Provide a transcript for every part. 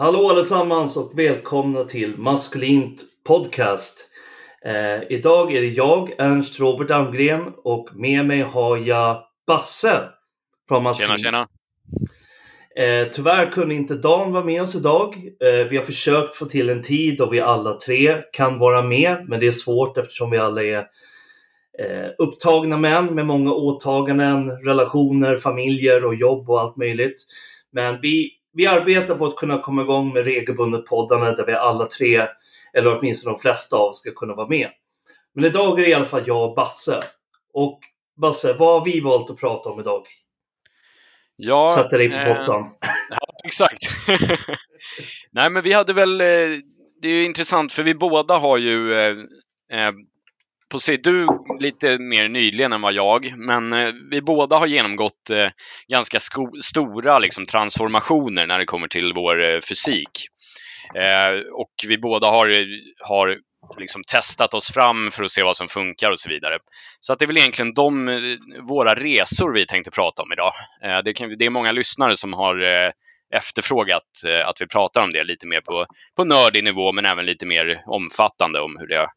Hallå allesammans och välkomna till Maskulint Podcast. Eh, idag är det jag, Ernst Robert Almgren och med mig har jag Basse från Maskulint. Tjena, tjena. Eh, tyvärr kunde inte Dan vara med oss idag. Eh, vi har försökt få till en tid då vi alla tre kan vara med, men det är svårt eftersom vi alla är eh, upptagna män med många åtaganden, relationer, familjer och jobb och allt möjligt. Men vi vi arbetar på att kunna komma igång med regelbundet poddande där vi alla tre, eller åtminstone de flesta av oss, ska kunna vara med. Men idag är det i alla fall jag och Basse. Och Basse, vad har vi valt att prata om idag? Ja, Satte dig på pottan. Eh, ja, exakt. Nej, men vi hade väl... Eh, det är ju intressant för vi båda har ju eh, eh på sig, du lite mer nyligen än vad jag, men eh, vi båda har genomgått eh, ganska stora liksom, transformationer när det kommer till vår eh, fysik. Eh, och vi båda har, har liksom testat oss fram för att se vad som funkar och så vidare. Så att det är väl egentligen de, eh, våra resor vi tänkte prata om idag. Eh, det, kan, det, är många lyssnare som har eh, efterfrågat eh, att vi pratar om det lite mer på, på nördig nivå men även lite mer omfattande om hur det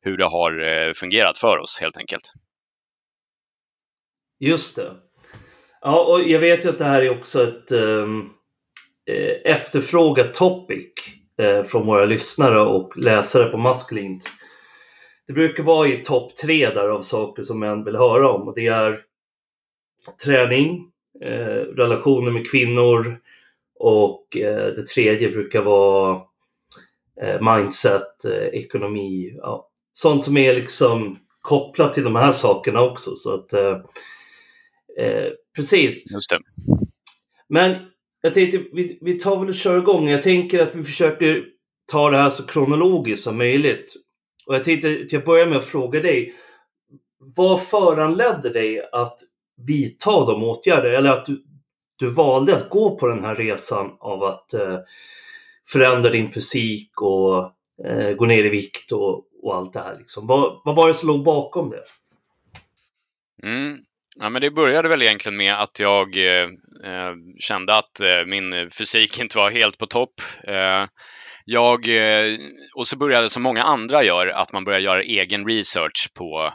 hur det har eh, fungerat för oss helt enkelt. Just det. Ja, och jag vet ju att det här är också ett ehm, eh, efterfrågat topic eh, från våra lyssnare och läsare på Maskulint. Det brukar vara i topp tre där av saker som män vill höra om och det är träning, eh, relationer med kvinnor och eh, det tredje brukar vara eh, mindset, eh, ekonomi, ja, sånt som är liksom kopplat till de här sakerna också. Så att, eh, eh, precis. Men jag tänkte vi, vi tar väl och kör igång. Jag tänker att vi försöker ta det här så kronologiskt som möjligt. Och jag tänkte jag börjar med att fråga dig. Vad föranledde dig att vidta de åtgärder eller att du, du valde att gå på den här resan av att eh, förändra din fysik och eh, gå ner i vikt och, och allt det här. Liksom. Vad, vad var det som låg bakom det? Mm. Ja, men det började väl egentligen med att jag eh, eh, kände att eh, min fysik inte var helt på topp. Eh, jag, eh, och så började som många andra gör, att man börjar göra egen research på,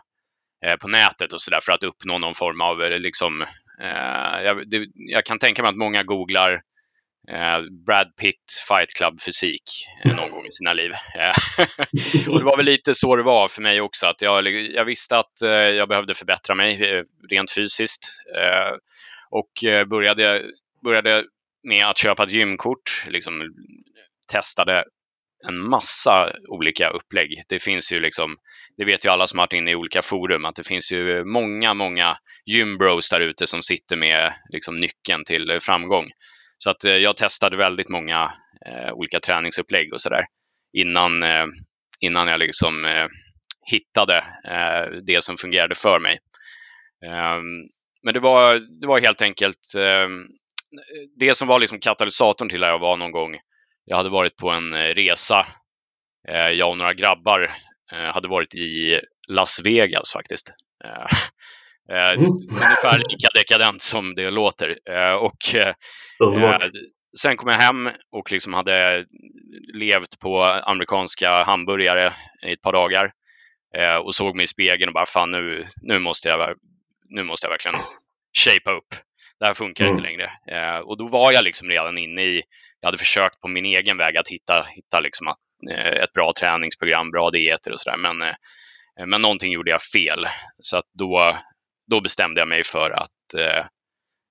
eh, på nätet och sådär för att uppnå någon form av eh, liksom, eh, jag, det, jag kan tänka mig att många googlar Eh, Eh, Brad Pitt Fight Club fysik eh, någon gång i sina liv. Eh, och det var väl lite så det var för mig också, att jag, jag visste att jag behövde förbättra mig rent fysiskt och började, började med att köpa ett gymkort, liksom testade en massa olika upplägg. Det finns ju liksom, det vet ju alla som har varit inne i olika forum, att det finns ju många, många gymbros där ute som sitter med liksom nyckeln till framgång. Så att eh, jag testade väldigt många eh, olika träningsupplägg och sådär innan, eh, innan jag liksom hittade det som fungerade för mig. Ehm, men det var, det var helt enkelt ehm, det som var liksom katalysatorn till det här var någon gång jag hade varit på en resa. Jag och några grabbar hade varit i Las Vegas faktiskt. Mm. Ungefär lika dekadent som det låter. Och Underbart. Eh, sen kom jag hem och liksom hade levt på amerikanska hamburgare i ett par dagar eh, och såg mig i spegeln och bara fan nu, nu, måste, jag, nu måste jag verkligen shapea upp. Det här funkar mm. inte längre. Eh, och då var jag liksom redan inne i, jag hade försökt på min egen väg att hitta, hitta liksom ett bra träningsprogram, bra dieter och sådär. Men, men någonting gjorde jag fel. Så att då, då bestämde jag mig för att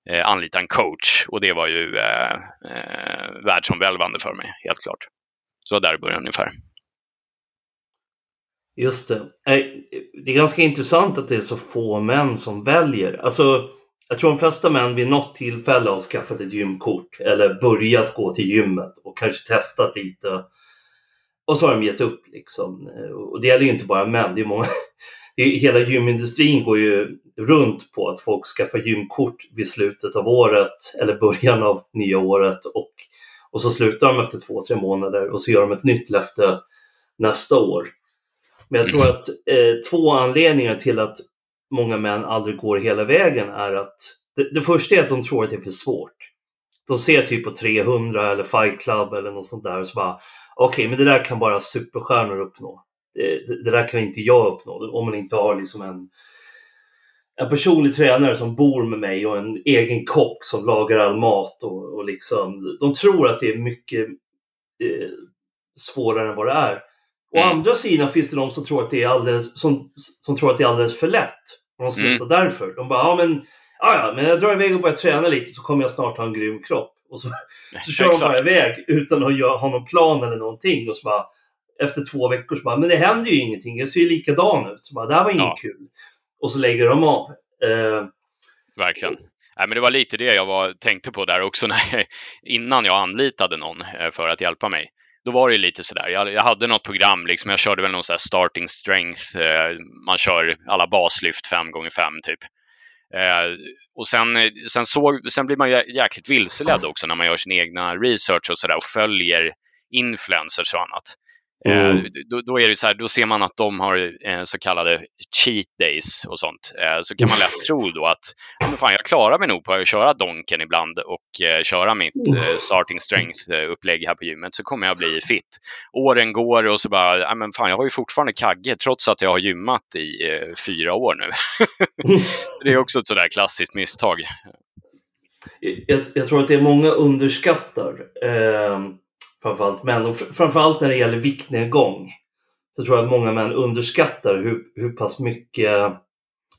eh, anlita en coach och det var ju eh, eh, världsomvälvande för mig, helt klart. Så där började ungefär. Just det. Eh, det är ganska intressant att det är så få män som väljer. Alltså, jag tror de flesta män vid något tillfälle har skaffat ett gymkort eller börjat gå till gymmet och kanske testat lite. Och så har de gett upp liksom. Eh, och det gäller ju inte bara män, det är många. Det hela gymindustrin går ju runt på att folk skaffar gymkort vid slutet av året eller början av nya året och, och så slutar de efter två, tre månader och så gör de ett nytt löfte nästa år. Men jag tror mm. att eh, två anledningar till att många män aldrig går hela vägen är att det, det första är att de tror att det är för svårt. de ser typ på 300 eller Fight Club eller något sånt där och så bara okej, okay, men det där kan bara superstjärnor uppnå. Det, det, där kan inte jag uppnå om man inte har liksom en, en personlig tränare som bor med mig och en egen kock som lagar all mat och, och liksom, de tror att det är mycket eh, svårare än vad det är. Å mm. andra sidan finns det de som tror att det är alldeles, som, som tror att det är alldeles för lätt. Och de slutar mm. därför. De bara, ja men, ja, men jag drar iväg och börjar träna lite så kommer jag snart ha en grym kropp. Och så, så kör de bara iväg utan att ha någon plan eller någonting. Och så bara, efter två veckor så bara, men det händer ju ingenting. Jag ser ju likadan ut. Så bara, det här var inget ja. kul. Och så lägger de av. Eh, Verkligen. Nej, men det var lite det jag var, tänkte på där också när, innan jag anlitade någon eh, för att hjälpa mig. Då var det lite sådär, jag, jag hade något program, liksom, jag körde väl någon sån starting strength, eh, man kör alla baslyft 5 gånger 5 typ. Eh, och sen, sen, såg, sen blir man jäkligt vilseledd också när man gör sin egna research och sådär och följer influencers och annat. Eh, mm. Då, då, är det så här, då ser man att de har eh, så kallade cheat days och sånt. Eh, så kan man lätt tro då att ja, men fan, jag klarar mig nog på att köra donken ibland och eh, köra mitt eh, starting strength-upplägg här på gymmet så kommer jag bli fit. Åren går och så bara, ja, men fan, jag har ju fortfarande kagge trots att jag har gymmat i fyra år nu. det är också ett sådär klassiskt misstag. Jag, jag, tror att det är många underskattar eh framförallt män och framförallt när det gäller viktnedgång så tror jag att många män underskattar hur, hur pass mycket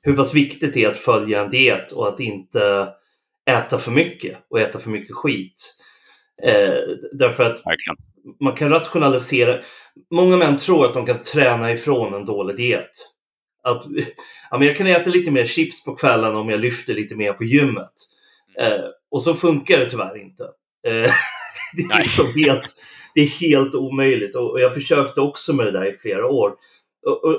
hur pass viktigt det är att följa en diet och att inte äta för mycket och äta för mycket skit. Eh, därför att man kan rationalisera. Många män tror att de kan träna ifrån en dålig diet. Att, ja, men jag kan äta lite mer chips på kvällen om jag lyfter lite mer på gymmet. Eh, och så funkar det tyvärr inte. Eh, det, är liksom helt, det är helt omöjligt och, jag försökte också med det där i flera år. Och, och,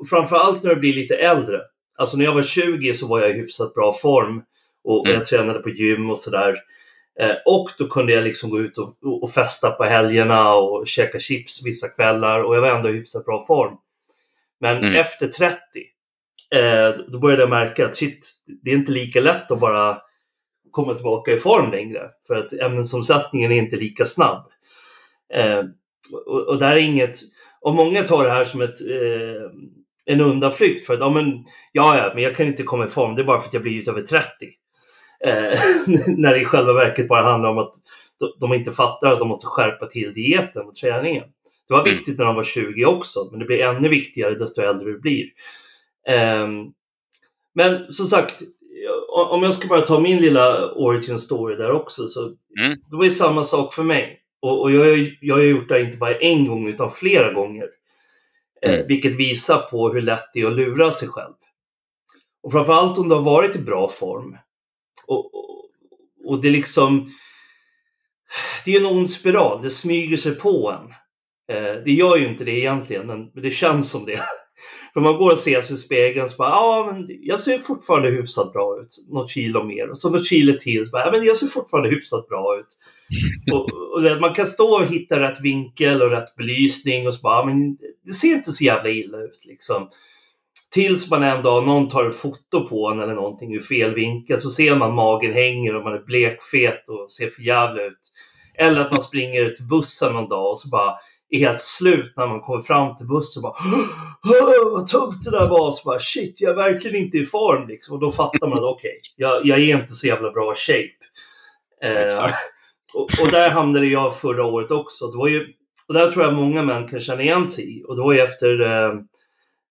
och framförallt när jag blir lite äldre. Alltså när jag var 20 så var jag i hyfsat bra form och, mm. jag tränade på gym och sådär. Eh, och då kunde jag liksom gå ut och, och festa på helgerna och käka chips vissa kvällar och jag var ändå i hyfsat bra form. Men mm. efter 30 eh, då började jag märka att shit, det är inte lika lätt att bara komma tillbaka i form längre. För att ämnesomsättningen är inte lika snabb. Eh, och, och där är inget, och många tar det här som ett, eh, en undanflykt för att ja, men, ja, ja, men jag kan inte komma i form, det är bara för att jag blir över 30. Eh, när det i själva verket bara handlar om att de inte fattar att de måste skärpa till dieten och träningen. Det var mm. viktigt när de var 20 också, men det blir ännu viktigare desto äldre du blir. Um, men som sagt, om jag ska bara ta min lilla origin story där också, så mm. det var ju samma sak för mig. Och, och jag, jag har gjort det inte bara en gång utan flera gånger. Eh, mm. Eh, vilket visar på hur lätt det är att lura sig själv. Och framförallt om du har varit i bra form. Och, och, och det är liksom... Det är en ond spiral, det smyger sig på en. Eh, det gör ju inte det egentligen, men det känns som det. För man går och ser sig i spegeln så bara, ja men jag ser fortfarande hyfsat bra ut. Något kilo mer. Och så något kilo till. Så bara, ja men jag ser fortfarande hyfsat bra ut. och, och, man kan stå och hitta rätt vinkel och rätt belysning och så bara, men det ser inte så jävla illa ut liksom. Tills man en dag, någon tar ett foto på en eller någonting ur fel vinkel så ser man magen hänger och man är blekfet och ser för jävla ut. Eller att man springer till bussen någon dag och så bara är helt slut när man kommer fram till bussen. Bara, vad tungt det där var. Så bara, Shit, jag är verkligen inte i form. Liksom. Och då fattar man att okej, okay, jag, jag, är inte så jävla bra shape. Eh, och, och, där hamnade jag förra året också. Det var ju, och där tror jag många män kan känna igen sig i. Och det var ju efter eh,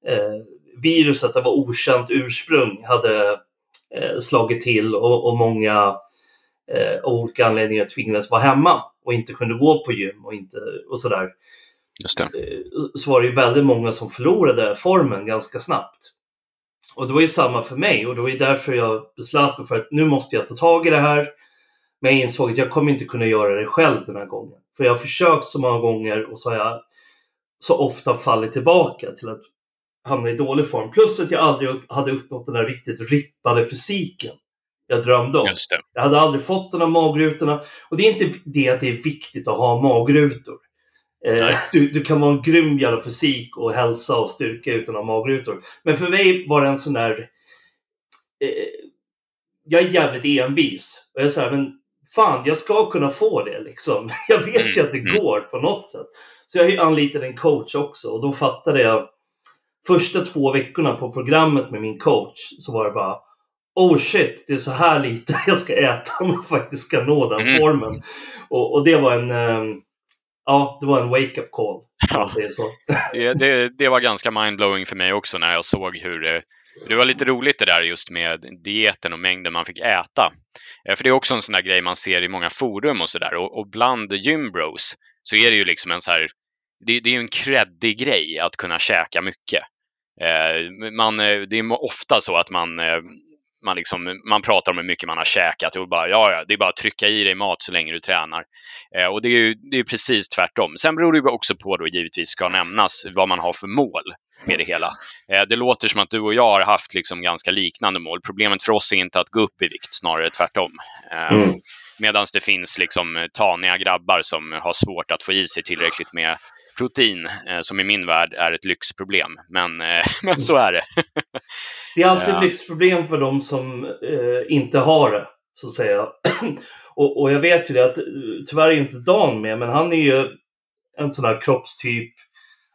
eh, viruset av okänt ursprung hade eh, slagit till och, och många av olika anledningar tvingades vara hemma och inte kunde gå på gym och, inte, och sådär. Just det. Eh, så var det ju väldigt många som förlorade formen ganska snabbt. Och det var ju samma för mig och det var ju därför jag beslöt mig för att nu måste jag ta tag i det här. Men jag insåg att jag kommer inte kunna göra det själv den här gången. För jag har försökt så många gånger och så har jag så ofta fallit tillbaka till att hamna i dålig form. Plus att jag aldrig hade uppnått den här riktigt rippade fysiken jag drömde om. Jag hade aldrig fått de här magrutorna. Och det är inte det att det är viktigt att ha magrutor. Eh, du, du, kan vara en grym jävla fysik och hälsa och styrka utan att ha magrutor. Men för mig var det en sån där... Eh, jag är jävligt envis. Och jag säger, men fan, jag ska kunna få det liksom. Jag vet mm. ju att det mm. går på något sätt. Så jag anlitade en coach också och då fattade jag första två veckorna på programmet med min coach så var det bara Oh shit, det är så här lite jag ska äta om jag faktiskt ska nå den mm. formen. Och, och, det var en um, Ja, det var en wake-up call. Ja. Så. det, det, det, var ganska mindblowing för mig också när jag såg hur det, det var lite roligt det där just med dieten och mängden man fick äta. Eh, för det är också en sån där grej man ser i många forum och sådär. Och, och bland gymbros så är det ju liksom en så här, det, det är ju en kreddig grej att kunna käka mycket. Eh, man, eh, det är ofta så att man, man, liksom, man pratar om hur mycket man har käkat och bara, ja, ja, det är bara att trycka i dig mat så länge du tränar. och det är ju det är precis tvärtom. Sen beror det också på då givetvis ska nämnas vad man har för mål med det hela. det låter som att du och jag har haft liksom ganska liknande mål. Problemet för oss är inte att gå upp i vikt, snarare tvärtom. Mm. Medan det finns liksom taniga grabbar som har svårt att få i sig tillräckligt med protein, eh, som i min värld är ett lyxproblem. Men, eh, men så är det. det är alltid ett lyxproblem för de som eh, inte har det, så att säga. och, och jag vet ju det att tyvärr är inte Dan med, men han är ju en sån här kroppstyp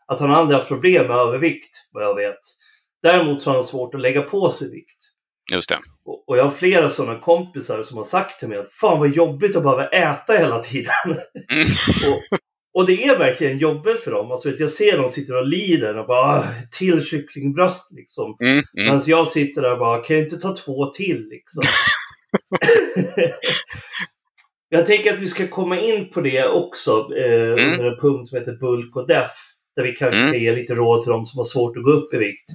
att han aldrig haft problem med övervikt, vad jag vet. Däremot så har han svårt att lägga på sig vikt. Just det. Och, och jag har flera sådana kompisar som har sagt till mig att fan vad jobbigt att behöva äta hela tiden. Mm. och, och det är verkligen jobbigt för dem. Alltså, jag ser dem sitter och lider och bara ah, till kycklingbröst liksom. Mm, mm. Medan jag sitter där och bara, kan jag inte ta två till liksom? jag tänker att vi ska komma in på det också eh, mm. under en punkt som heter bulk och deff. Där vi kanske mm. kan ge lite råd till dem som har svårt att gå upp i vikt.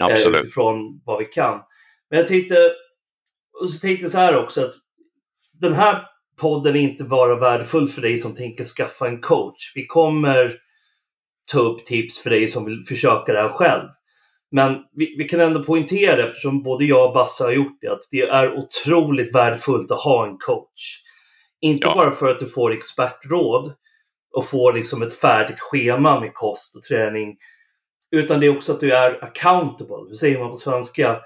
Absolut. Eh, utifrån vad vi kan. Men jag tänkte, och så tänkte jag så här också att den här podden är inte bara värdefull för dig som tänker skaffa en coach. Vi kommer ta upp tips för dig som vill försöka det här själv. Men vi, vi kan ändå poängtera eftersom både jag och Bassa har gjort det, att det är otroligt värdefullt att ha en coach. Inte ja. bara för att du får expertråd och får liksom ett färdigt schema med kost och träning. Utan det är också att du är accountable. Hur säger man på svenska?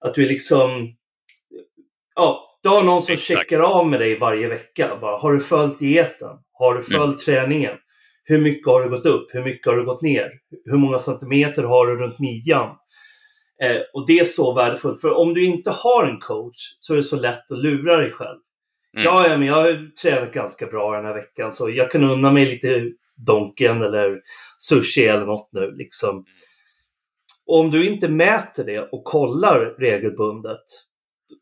Att du är liksom... Ja, du har någon som Exakt. checkar av med dig varje vecka. Bara, har du följt dieten? Har du följt mm. träningen? Hur mycket har du gått upp? Hur mycket har du gått ner? Hur många centimeter har du runt midjan? Eh, och det är så värdefullt. För om du inte har en coach så är det så lätt att lura dig själv. Mm. Ja, ja, men jag har tränat ganska bra den här veckan så jag kan unna mig lite Donken eller sushi eller något nu. Liksom. Och om du inte mäter det och kollar regelbundet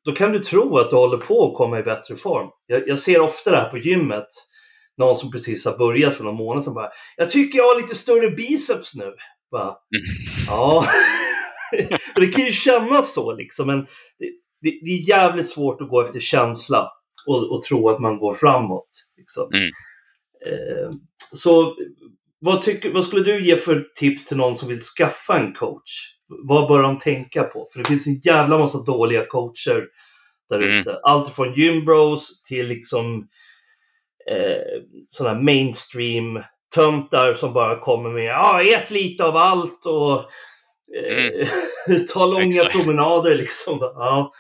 då kan du tro att du håller på att komma i bättre form. Jag, jag ser ofta det här på gymmet. Någon som precis har börjat för någon månad som bara Jag tycker jag har lite större biceps nu. Bara, mm. Ja, det kan ju kännas så liksom. Men det, det, det, är jävligt svårt att gå efter känsla och, och tro att man går framåt. Liksom. Mm. Eh, så vad, tycker, vad skulle du ge för tips till någon som vill skaffa en coach? Vad bör de tänka på? För det finns en jävla massa dåliga coacher där mm. ute. Allt från gymbros till liksom eh, sådana mainstream töntar som bara kommer med ja, ät lite av allt och eh, mm. ta långa promenader liksom. Ja.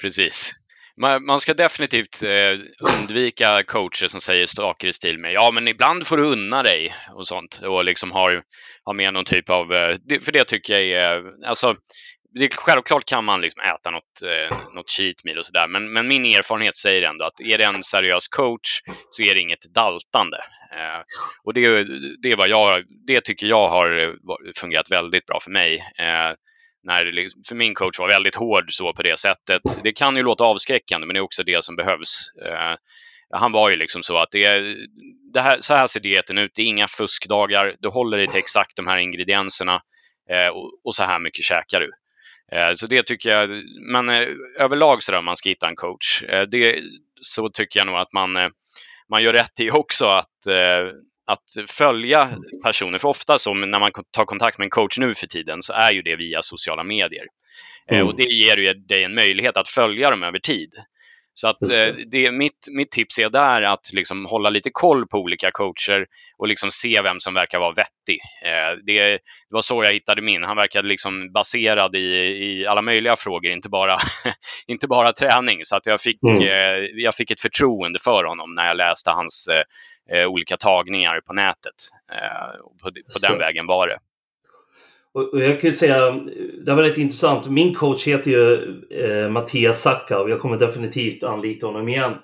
Precis man, ska definitivt eh, undvika coacher som säger saker i stil med ja, men ibland får du unna dig och sånt och liksom har, har med någon typ av, eh, för det tycker jag är, alltså det, självklart kan man liksom äta något, eh, något cheat meal och sådär, men, men min erfarenhet säger ändå att är det en seriös coach så är det inget daltande. Eh, och det, det, är vad jag, det tycker jag har eh, fungerat väldigt bra för mig. Eh, när liksom, för min coach var väldigt hård så på det sättet. Det kan ju låta avskräckande, men det är också det som behövs. Eh, han var ju liksom så att det, är, det här, så här ser dieten ut. Det är inga fuskdagar. Du håller dig till exakt de här ingredienserna eh, och, och, så här mycket käkar du. Eh, så det tycker jag, men eh, överlag så där om man ska hitta en coach, eh, det, så tycker jag nog att man, eh, man gör rätt i också att att följa personer. För ofta så när man tar kontakt med en coach nu för tiden så är ju det via sociala medier. Eh, mm. och det ger ju dig en möjlighet att följa dem över tid. Så att det. det. mitt, mitt tips är där att liksom hålla lite koll på olika coacher och liksom se vem som verkar vara vettig. Det, det var så jag hittade min. Han verkade liksom baserad i, i alla möjliga frågor, inte bara, inte bara träning. Så att jag, fick, mm. jag fick ett förtroende för honom när jag läste hans olika tagningar på nätet. På, på den vägen var det. Och, jag kan ju säga, det var rätt intressant. Min coach heter ju eh, Mattias Sacka och jag kommer definitivt anlita honom igen.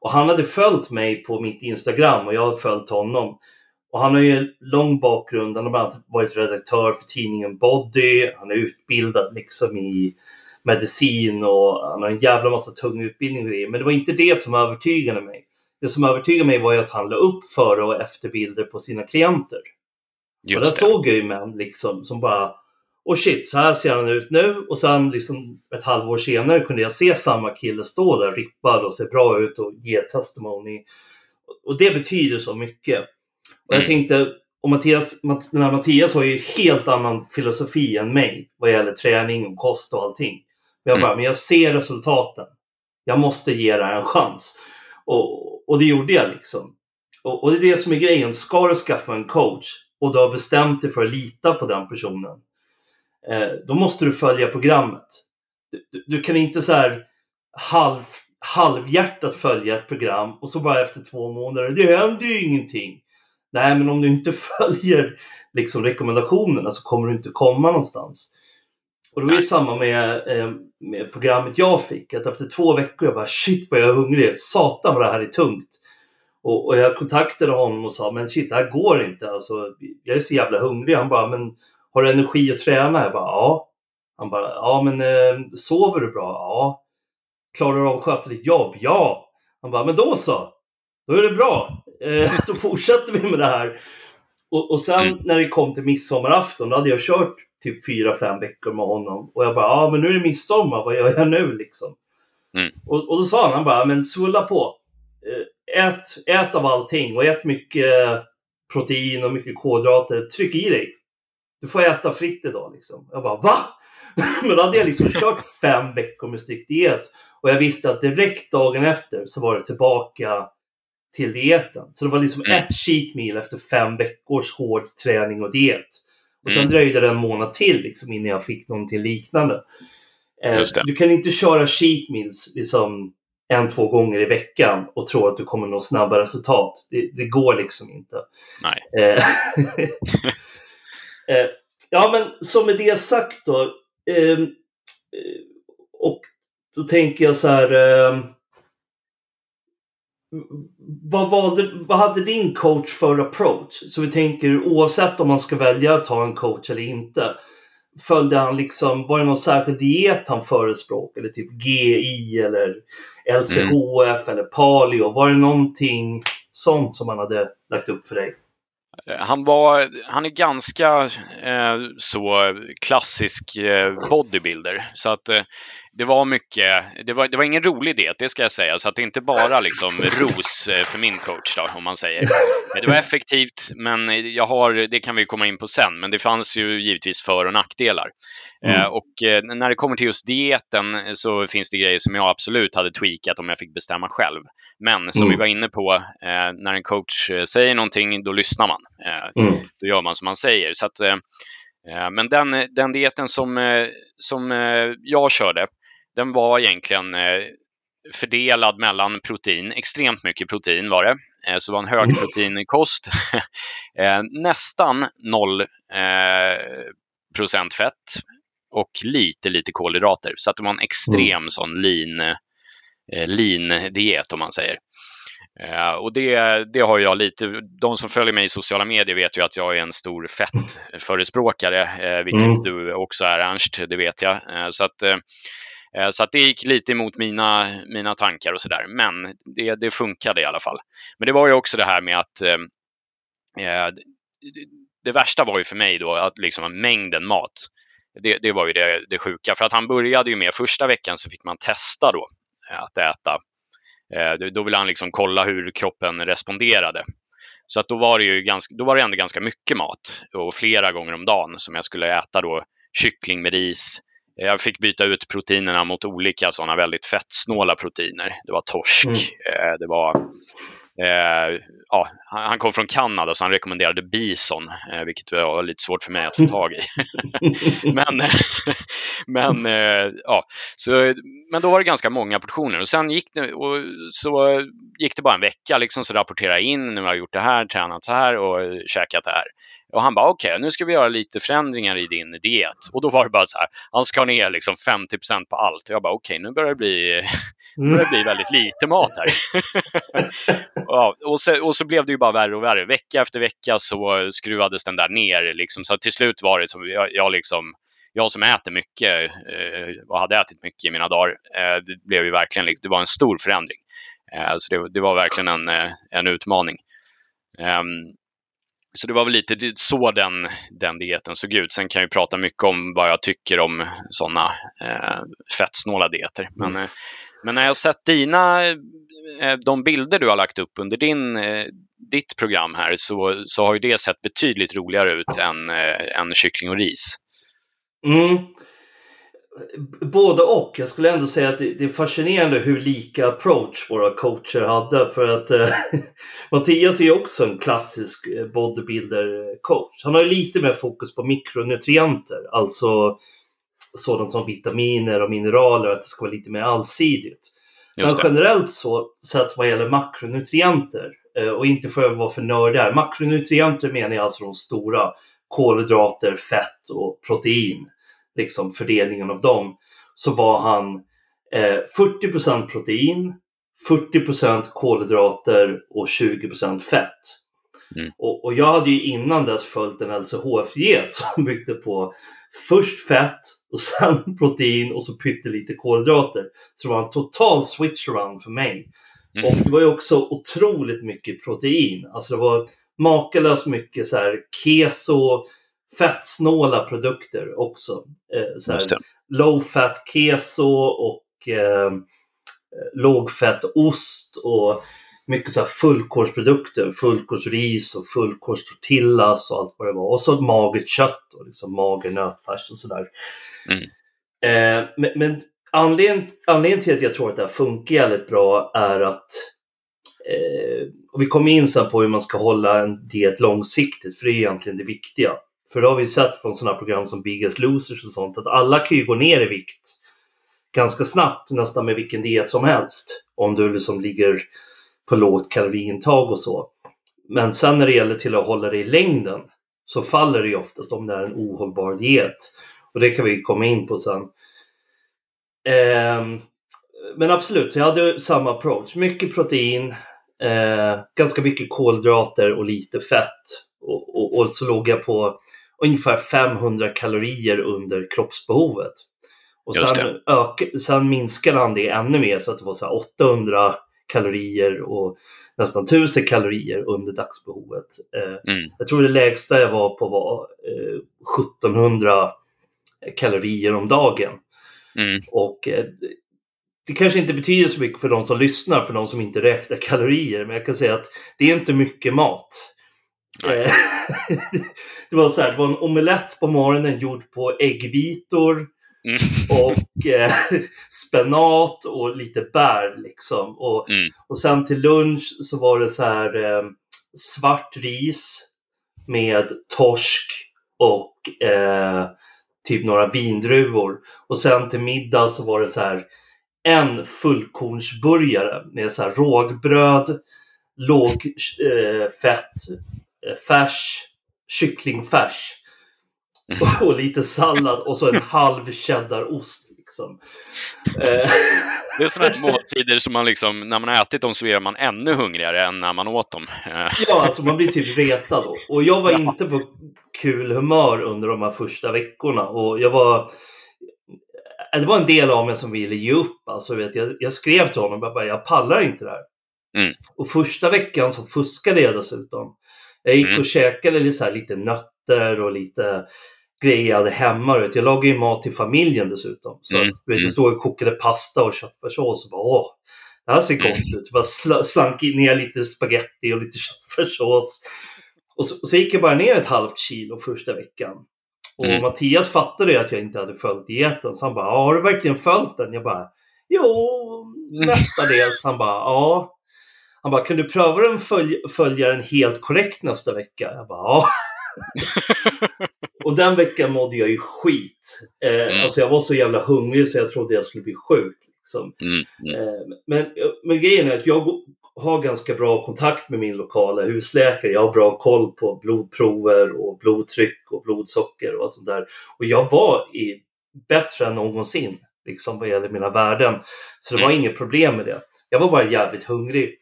Och han hade följt mig på mitt Instagram och jag har följt honom. Och han har ju lång bakgrund. Han har bland annat varit redaktör för tidningen Body. Han är utbildad liksom i medicin och han har en jävla massa tung utbildning och grejer. Men det var inte det som övertygade mig. Det som övertygade mig var ju att han la upp före och efterbilder på sina klienter. Just och där det. såg jag ju män liksom som bara och shit, så här ser han ut nu. Och sen liksom ett halvår senare kunde jag se samma kille stå där rippad och se bra ut och ge testimony. Och det betyder så mycket. Och jag mm. tänkte, och Mattias, den här Mattias har ju helt annan filosofi än mig vad gäller träning och kost och allting. Men jag mm. bara, mm. men jag ser resultaten. Jag måste ge det här en chans. Och, och det gjorde jag liksom. Och, och det är det som är grejen. Ska du skaffa en coach, och du har bestämt dig för att lita på den personen, eh, då måste du följa programmet. Du, du kan inte så här halv, halvhjärtat följa ett program och så bara efter två månader, det händer ju ingenting. Nej, men om du inte följer liksom, rekommendationerna så kommer du inte komma någonstans. Och det var ju samma med, eh, med programmet jag fick, att efter två veckor jag bara shit vad jag är hungrig, satan vad det här är tungt. Och, och, jag kontaktade honom och sa, men shit, det här går inte. Alltså, jag är så jävla hungrig. Han bara, men har du energi att träna? Jag bara, ja. Han bara, ja men eh, sover du bra? Ja. Klarar du av att sköta ditt jobb? Ja. Han bara, men då så. Då är det bra. Eh, då fortsätter vi med det här. Och, och sen mm. när det kom till midsommarafton, då hade jag kört typ fyra, fem veckor med honom. Och jag bara, ja men nu är det midsommar, vad gör jag nu liksom? Mm. Och, och då sa han, han bara, men svulla på. Eh, ät, ät av allting och ät mycket protein och mycket kolhydrater. Tryck i dig. Du får äta fritt idag liksom. Jag bara va? Men då hade jag liksom kört fem veckor med strikt diet och jag visste att direkt dagen efter så var det tillbaka till dieten. Så det var liksom mm. ett cheat meal efter fem veckors hård träning och diet. Och sen mm. dröjde det en månad till liksom, innan jag fick någonting liknande. Eh, du kan inte köra cheat meals liksom, en, två gånger i veckan och tror att du kommer nå snabba resultat. Det, det går liksom inte. Nej. Eh, eh, ja, men som med det sagt då. Ehm, eh, och då tänker jag så här. Vad, valde, vad hade din coach för approach? Så vi tänker oavsett om man ska välja att ta en coach eller inte. Följde han liksom, var det någon särskild diet han förespråkade? Typ GI eller LCHF mm. eller Paleo? Var det någonting sånt som han hade lagt upp för dig? Han, var, han är ganska eh, så klassisk eh, bodybuilder. Så att eh, det var mycket, det var, det var ingen rolig diet, det ska jag säga. Så att det inte bara liksom ros eh, för min coach då, om man säger. Det var effektivt, men jag har, det kan vi komma in på sen, men det fanns ju givetvis för och nackdelar. Mm. Eh, och eh, när det kommer till just dieten så finns det grejer som jag absolut hade tweakat om jag fick bestämma själv. Men som mm. vi var inne på, när en coach säger någonting, då lyssnar man. Mm. Då gör man som man säger. Så att, men den, den dieten som, som jag körde, den var egentligen eh, fördelad mellan protein, extremt mycket protein var det. Eh, så det var en högproteinkost. eh, nästan 0 procent fett och lite, lite kolhydrater. Så att det var en extrem mm. sån lean, lean diet om man säger. Och det, det har jag lite, de som följer mig i sociala medier vet ju att jag är en stor fettförespråkare, vilket mm. du också är Ernst, det vet jag. Så att Eh, så att det gick lite emot mina, mina tankar och sådär. Men det, det funkade i alla fall. Men det var ju också det här med att eh, eh det värsta var ju för mig då att liksom mängden mat. Det, det var ju det, det sjuka. För att han började ju med första veckan så fick man testa då eh, att äta. Eh, då ville han liksom kolla hur kroppen responderade. Så att då var det ju ganska, då var det ändå ganska mycket mat och flera gånger om dagen som jag skulle äta då kyckling med ris, jag fick byta ut proteinerna mot olika sådana väldigt fettsnåla proteiner. Det var torsk, mm. eh, det var Eh, ja, han kom från Kanada så han rekommenderade bison, eh, vilket var lite svårt för mig att få tag i. men men, eh, ja, så, men då var det ganska många portioner och sen gick det, och så gick det bara en vecka liksom, så rapporterade jag in, nu har jag gjort det här, tränat så här och käkat det här. Och han bara, okej, okay, nu ska vi göra lite förändringar i din diet. Och då var det bara så här, han skar ner liksom 50% på allt. Och jag bara, okej, okay, nu börjar det bli, börjar det bli väldigt lite mat här. ja, och, så, och så blev det ju bara värre och värre. Vecka efter vecka så skruvades den där ner. Liksom. Så till slut var det så, jag, jag liksom, jag som äter mycket eh, och hade ätit mycket i mina dagar, eh, det blev ju verkligen, det var en stor förändring. Eh, så det, det, var verkligen en, en utmaning. Så det var väl lite så den, den dieten såg ut. Sen kan jag prata mycket om vad jag tycker om sådana eh, fettsnåla dieter. Men, mm. eh, men när jag sett dina, eh, de bilder du har lagt upp under din, eh, ditt program här så, så har ju det sett betydligt roligare ut än, eh, än kyckling och ris. Mm. Både och. Jag skulle ändå säga att det är fascinerande hur lika approach våra coacher hade. För att eh, Mattias är också en klassisk eh, bodybuilder-coach. Han har lite mer fokus på mikronutrienter, alltså sådant som vitaminer och mineraler, att det ska vara lite mer allsidigt. Men generellt så, sett vad gäller makronutrienter, eh, och inte för att vara för nördig makronutrienter menar jag alltså de stora kolhydrater, fett och protein liksom fördelningen av dem, så var han eh, 40% protein, 40% kolhydrater och 20 fett. Mm. Och, och, jag hade ju innan dess följt en LCHF-diet som byggde på först fett och sen protein och så pyttelite kolhydrater. Så det var en total switch around för mig. Mm. Och det var ju också otroligt mycket protein. Alltså det var makalöst mycket så här keso, fettsnåla produkter också. Eh, så här, low fat keso och eh, lågfett ost och mycket så här fullkornsprodukter, fullkornsris och fullkornstortillas och allt vad det var. Och så magert kött och liksom mager nötfärs och sådär. Mm. Eh, men, men anledningen, anledningen till att jag tror att det här funkar jävligt bra är att eh, och vi kommer in sen på hur man ska hålla en diet långsiktigt, för det är egentligen det viktiga. För det har vi sett från sådana program som Biggest Losers och sånt att alla kan ju gå ner i vikt ganska snabbt nästan med vilken diet som helst. Om du liksom ligger på lågt kaloriintag och så. Men sen när det gäller till att hålla det i längden så faller det ju oftast om det är en ohållbar diet. Och det kan vi komma in på sen. Eh, men absolut, så jag hade samma approach. Mycket protein, eh, ganska mycket kolhydrater och lite fett. Och, och, och, så låg jag på ungefär 500 kalorier under kroppsbehovet. Och sen, ök, sen minskade han det ännu mer så att det var så 800 kalorier och nästan 1000 kalorier under dagsbehovet. Eh, mm. Jag tror det lägsta jag var på var eh, 1700 kalorier om dagen. Mm. Och eh, det kanske inte betyder så mycket för de som lyssnar, för de som inte räknar kalorier, men jag kan säga att det är inte mycket mat. Eh, det var så här, det var en omelett på morgonen gjord på äggvitor mm. och eh, spenat och lite bär liksom. Och, mm. och sen till lunch så var det så här eh, svart ris med torsk och eh, typ några vindruvor. Och sen till middag så var det så här en fullkornsburgare med så här rågbröd, låg eh, fett Eh, färs, kycklingfärs mm. och lite sallad och så en halv cheddarost. Liksom. Eh. Det är sådana måltider som man liksom, när man har ätit dem så är man ännu hungrigare än när man åt dem. Eh. Ja, alltså man blir typ retad. Och jag var ja. inte på kul humör under de här första veckorna. Och jag var... Det var en del av mig som ville ge upp. Alltså, vet, jag, jag skrev till honom jag bara, jag pallar inte det här. Mm. Och första veckan så fuskade jag dessutom. Jag gick mm. och käkade lite, här, lite nötter och lite grejer jag hade hemma. Vet. Jag lagade ju mat till familjen dessutom. Så mm. att, vet, jag mm. stod och kokade pasta och köttfärssås och bara åh, det här ser gott mm. ut. Så bara sl slank ner lite spaghetti och lite köttfärssås. Och så, och så gick jag bara ner ett halvt kilo första veckan. Och mm. Mattias fattade ju att jag inte hade följt dieten så han bara, har du verkligen följt den? Jag bara, jo, mestadels. Han bara, ja. Han bara, kan du pröva den följ följa den helt korrekt nästa vecka? Jag bara, ja. och den veckan mådde jag ju skit. Eh, mm. Alltså jag var så jävla hungrig så jag trodde jag skulle bli sjuk. Liksom. Mm. Mm. Eh, men, men grejen är att jag har ganska bra kontakt med min lokala husläkare. Jag har bra koll på blodprover och blodtryck och blodsocker och allt sånt där. Och jag var i bättre än någonsin liksom vad gäller mina värden. Så det var mm. inget problem med det. Jag var bara jävligt hungrig.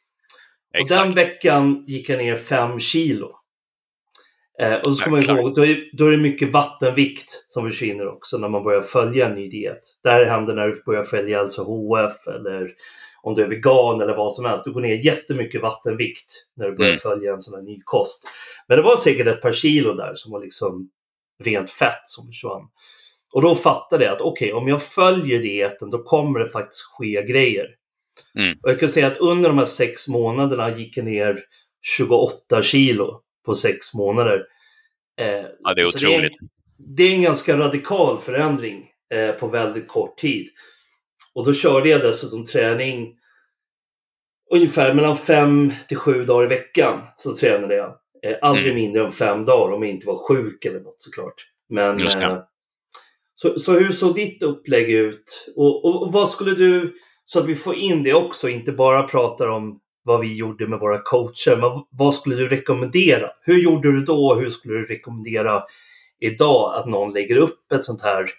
Exakt. Och den veckan gick jag ner 5 kilo. Eh, och så ska man ihåg, då är, då är det mycket vattenvikt som försvinner också när man börjar följa en ny diet. Det här händer när du börjar följa LCHF eller om du är vegan eller vad som helst. Du går ner jättemycket vattenvikt när du börjar mm. följa en sån här ny kost. Men det var säkert ett par kilo där som var liksom rent fett som försvann. Och då fattade jag att okej, okay, om jag följer dieten då kommer det faktiskt ske grejer. Mm. Och jag kan säga att under de här sex månaderna gick jag ner 28 kilo på sex månader. Eh, ja, det är otroligt. Det är, en, det är en ganska radikal förändring eh, på väldigt kort tid. Och då körde jag dessutom träning ungefär mellan fem till sju dagar i veckan. Så tränade jag. Eh, aldrig mm. mindre än fem dagar om jag inte var sjuk eller något såklart. Men, eh, så, så hur såg ditt upplägg ut? Och, och, och, vad skulle du, så att vi får in det också, inte bara pratar om vad vi gjorde med våra coacher, men vad skulle du rekommendera? Hur gjorde du då och hur skulle du rekommendera idag att någon lägger upp ett sånt här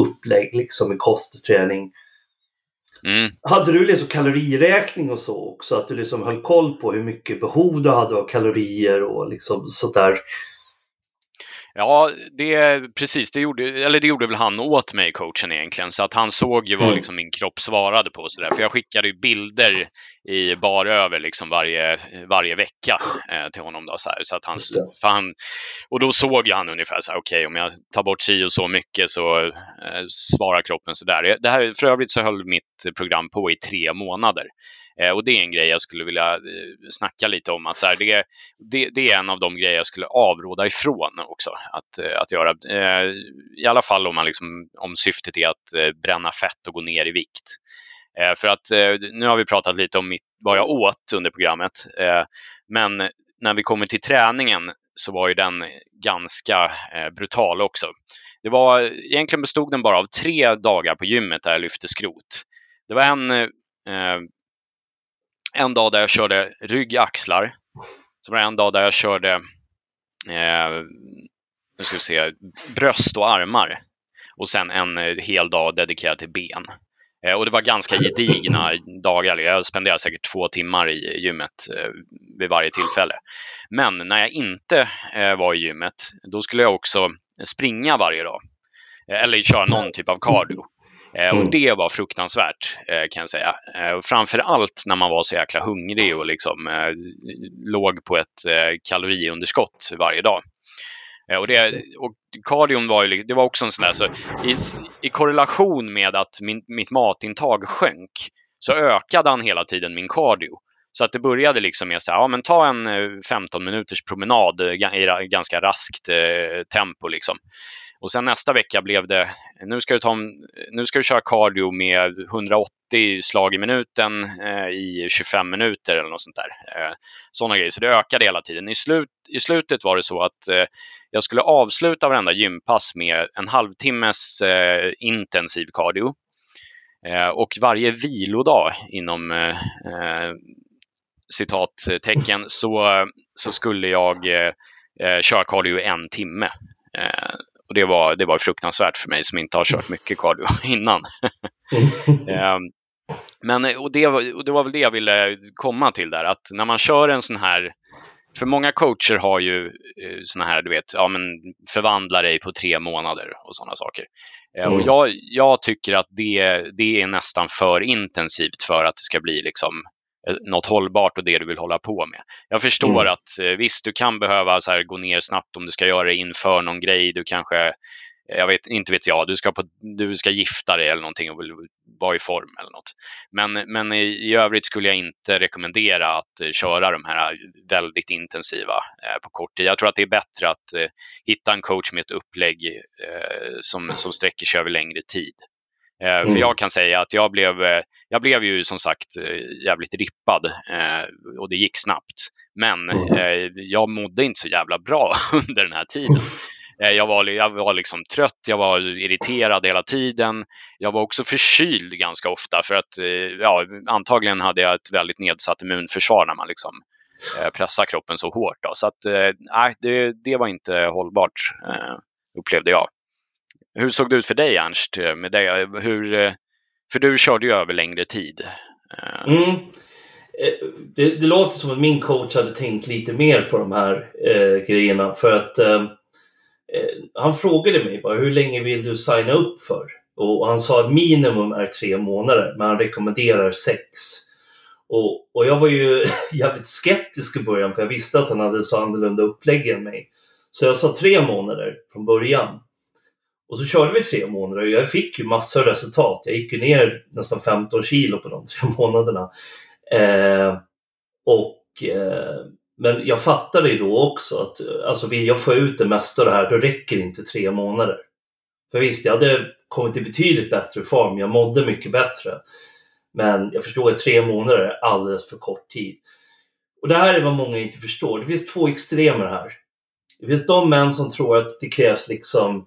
upplägg liksom i kost och träning. Mm. Hade du liksom kaloriräkning och så också? Att du liksom höll koll på hur mycket behov du hade av kalorier och liksom sådär? Ja, det, precis. Det gjorde, eller det gjorde väl han åt mig, coachen egentligen. Så att han såg ju vad mm. liksom min kropp svarade på. Så där. För jag skickade ju bilder i bar över liksom varje, varje vecka eh, till honom. Då, så, här, så att han, han, och då såg ju han ungefär så här, okej okay, om jag tar bort si och så mycket så eh, svarar kroppen så där. Det här, för övrigt så höll mitt program på i tre månader. Eh, och det är en grej jag skulle vilja eh, snacka lite om. Att så här, det, det, det, är en av de grejer jag skulle avråda ifrån också att, eh, att göra. Eh, I alla fall om, man liksom, om syftet är att eh, bränna fett och gå ner i vikt. Eh, för att eh, nu har vi pratat lite om mitt, vad jag åt under programmet. Eh, men när vi kommer till träningen så var ju den ganska eh, brutal också. Det var, egentligen bestod den bara av tre dagar på gymmet där jag lyfte skrot. Det var en, eh, en dag där jag körde rygg, axlar. Så var en dag där jag körde eh, nu ska vi se, bröst och armar. Och sen en eh, hel dag dedikerad till ben. Eh, och det var ganska gedigna dagar. Jag spenderade säkert två timmar i gymmet eh, vid varje tillfälle. Men när jag inte eh, var i gymmet, då skulle jag också springa varje dag. Eh, eller köra någon typ av cardio. Och mm. det var fruktansvärt kan jag säga. Framför allt när man var så jäkla hungrig och liksom låg på ett kaloriunderskott varje dag. Eh, och, det, och kardion var ju det var också en sån där, så i, i korrelation med att min, mitt matintag sjönk så ökade han hela tiden min cardio. Så att det började liksom med att ja men ta en 15 eh, minuters promenad i ganska raskt eh, tempo liksom. Och sen nästa vecka blev det, nu ska du, ta, nu ska du köra cardio med 180 slag i minuten eh, i 25 minuter eller något sånt där. Eh, sådana grejer. Så det ökade hela tiden. I, slut, I slutet var det så att eh, jag skulle avsluta varenda gympass med en halvtimmes eh, intensiv cardio. Eh, och varje vilodag inom eh, eh citattecken så, så skulle jag eh, eh köra cardio en timme. Eh, och det var, det var fruktansvärt för mig som inte har kört mycket cardio innan. Ehm, men och det, och det var väl det jag ville komma till där, att när man kör en sån här för många coacher har ju eh, såna här, du vet, ja men förvandla dig på tre månader och sådana saker. Eh, mm. Och jag, jag tycker att det, det är nästan för intensivt för att det ska bli liksom något hållbart och det du vill hålla på med. Jag förstår mm. att eh, visst, du kan behöva så här, gå ner snabbt om du ska göra det inför någon grej. Du kanske, jag vet inte vet jag, du ska, på, du ska gifta dig eller någonting och vill vara i form eller något. Men, men i, i övrigt skulle jag inte rekommendera att eh, köra de här väldigt intensiva eh, på kort tid. Jag tror att det är bättre att eh, hitta en coach med ett upplägg eh, som, som sträcker sig över längre tid. Eh, mm. För jag kan säga att jag blev, jag blev ju som sagt jävligt rippad och det gick snabbt. Men mm. jag mådde inte så jävla bra under den här tiden. Eh, jag var, jag var liksom trött, jag var irriterad hela tiden. Jag var också förkyld ganska ofta för att eh, ja, antagligen hade jag ett väldigt nedsatt immunförsvar när man liksom eh, pressar kroppen så hårt. Då. Så att, nej, det, det var inte hållbart upplevde jag. Hur såg det ut för dig Ernst? Eh, med det? Eh, hur, eh, för du körde ju över längre tid. Mm. Det, det, låter som att min coach hade tänkt lite mer på de här eh, grejerna för att Eh, han frågade mig bara hur länge vill du signa upp för? Och han sa att minimum är tre månader, men han rekommenderar sex. Och, och jag var ju jävligt skeptisk i början för jag visste att han hade så annorlunda upplägg än mig. Så jag sa tre månader från början. Och så körde vi tre månader och jag fick ju massor av resultat. Jag gick ju ner nästan 15 kilo på de tre månaderna. Eh, och eh, men jag fattade ju då också att eh, alltså vill jag få ut det mesta av det här då räcker inte tre månader. För visst, jag hade kommit i betydligt bättre form. Jag mådde mycket bättre. Men jag förstår att tre månader är alldeles för kort tid. Och det här är vad många inte förstår. Det finns två extremer här. Det finns de män som tror att det krävs liksom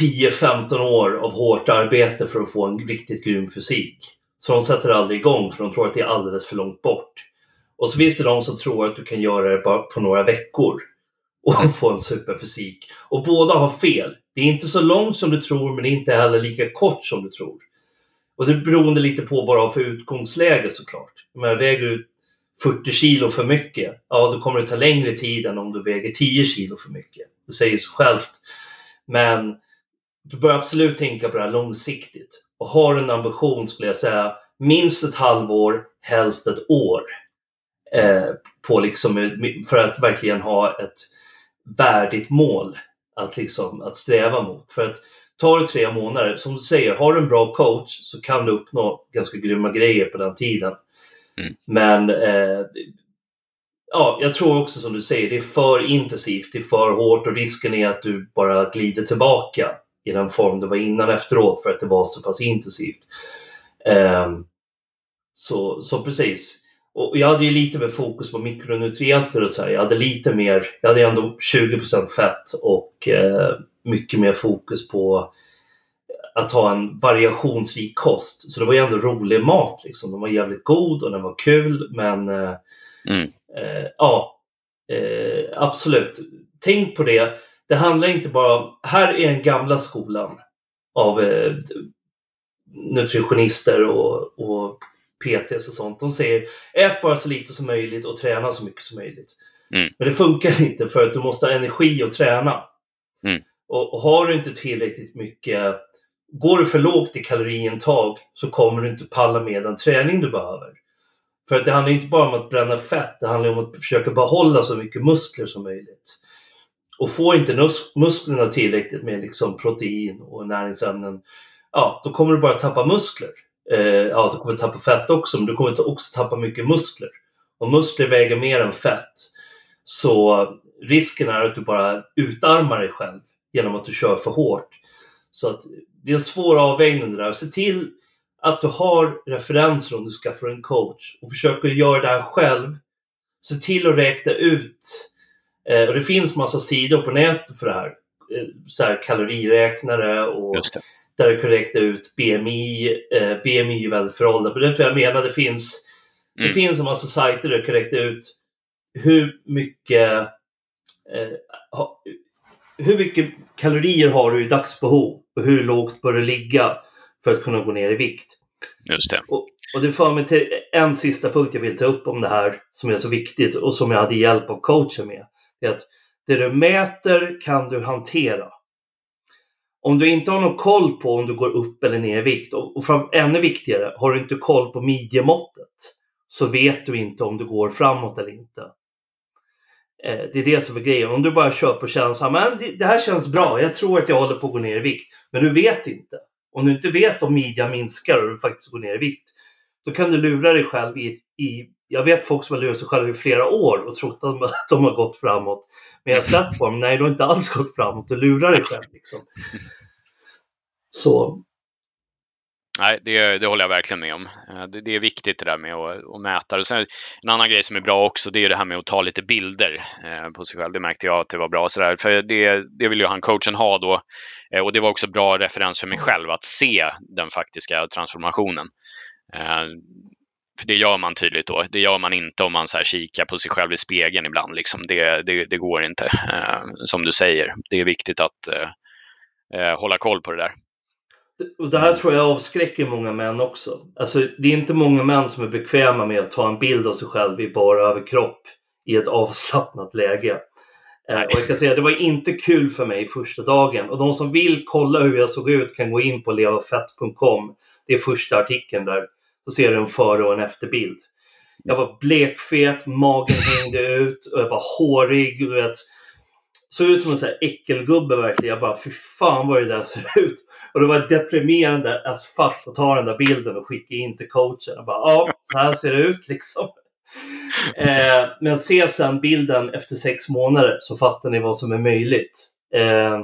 10-15 år av hårt arbete för att få en riktigt grym fysik. Så de sätter aldrig igång för de tror att det är alldeles för långt bort. Och så finns det de som tror att du kan göra det bara på några veckor och få en superfysik. Och båda har fel. Det är inte så långt som du tror men det är inte heller lika kort som du tror. Och det beroende lite på vad du har för utgångsläge såklart. Om jag väger du 40 kilo för mycket, ja då kommer det ta längre tid än om du väger 10 kilo för mycket. Det säger sig självt. Men du bör absolut tänka på det här långsiktigt. Och har en ambition skulle jag säga minst ett halvår, helst ett år. Eh, på liksom, för att verkligen ha ett värdigt mål att, liksom, att sträva mot. För att tar det tre månader, som du säger, har du en bra coach så kan du uppnå ganska grymma grejer på den tiden. Mm. Men eh, ja, jag tror också som du säger, det är för intensivt, det är för hårt och risken är att du bara glider tillbaka i den form du var innan efteråt för att det var så pass intensivt. Eh, så, så precis. Och jag hade ju lite mer fokus på mikronutrienter och så här. Jag hade lite mer, jag hade ändå 20% fett och eh, mycket mer fokus på att ha en variationsrik kost. Så det var ju ändå rolig mat liksom. Den var jävligt god och den var kul men eh, mm. eh, ja, eh, absolut. Tänk på det. Det handlar inte bara om, här är den gamla skolan av eh, nutritionister och, och PTs och sånt. De säger ät bara så lite som möjligt och träna så mycket som möjligt. Mm. Men det funkar inte för att du måste ha energi att träna. Mm. Och, och, har du inte tillräckligt mycket, går du för lågt i kaloriintag så kommer du inte palla med den träning du behöver. För att det handlar inte bara om att bränna fett, det handlar om att försöka behålla så mycket muskler som möjligt. Och får inte musklerna tillräckligt med liksom protein och näringsämnen, ja, då kommer du bara tappa muskler eh, ja, du kommer tappa fett också, men du kommer också tappa mycket muskler. Och muskler väger mer än fett. Så risken är att du bara utarmar dig själv genom att du kör för hårt. Så att det är en svår avvägning det där. Se till att du har referenser om du skaffar en coach och försöker göra det här själv. Se till att räkna ut. Eh, och det finns massa sidor på nätet för det här. Eh, så här kaloriräknare och där du kan räkna ut BMI. Eh, BMI är väldigt föråldrat, men det tror jag menar. Det finns, mm. det finns en massa sajter där du kan räkna ut hur mycket eh, ha, hur mycket kalorier har du i dagsbehov och hur lågt bör du ligga för att kunna gå ner i vikt? Just det. Och, och det för mig till en sista punkt jag vill ta upp om det här som är så viktigt och som jag hade hjälp av coachen med. Det är att det du mäter kan du hantera om du inte har någon koll på om du går upp eller ner i vikt och, och fram, ännu viktigare, har du inte koll på midjemåttet så vet du inte om du går framåt eller inte. Eh, det är det som är grejen. Om du bara kör på känslan, men det, det, här känns bra, jag tror att jag håller på att gå ner i vikt, men du vet inte. Om du inte vet om midjan minskar och du faktiskt går ner i vikt, då kan du lura dig själv i, i jag vet folk som har lurat sig själva i flera år och trott att de, att de har gått framåt. Men jag har sett på dem, nej du har inte alls gått framåt, du lurar dig själv. Liksom. Så. Nej, det, det håller jag verkligen med om. Eh, det, det är viktigt det där med att, att mäta. Och sen, en annan grej som är bra också, det är det här med att ta lite bilder eh, på sig själv. Det märkte jag att det var bra. Sådär. För det, det vill ju han coachen ha då. Eh, och det var också bra referens för mig själv att se den faktiska transformationen. Eh, för det gör man tydligt då. Det gör man inte om man så här kikar på sig själv i spegeln ibland. Liksom. Det, det, det går inte. Eh, som du säger, det är viktigt att eh, hålla koll på det där. Och det här tror jag avskräcker många män också. Alltså, det är inte många män som är bekväma med att ta en bild av sig själv i bara överkropp i ett avslappnat läge. Eh, och jag kan säga det var inte kul för mig första dagen. Och de som vill kolla hur jag såg ut kan gå in på levafett.com. Det är första artikeln där. Då ser du en före och en efterbild. Jag var blekfet, magen hängde ut och jag var hårig. Du vet. Såg ut som en sån här äckelgubbe verkligen. Jag bara, fy fan vad det där ser ut. Och det var deprimerande as fuck att ta den där bilden och skicka in till coachen. Jag bara, ja, så här ser det ut liksom. Eh, men se sen bilden efter sex månader så fattar ni vad som är möjligt. Eh,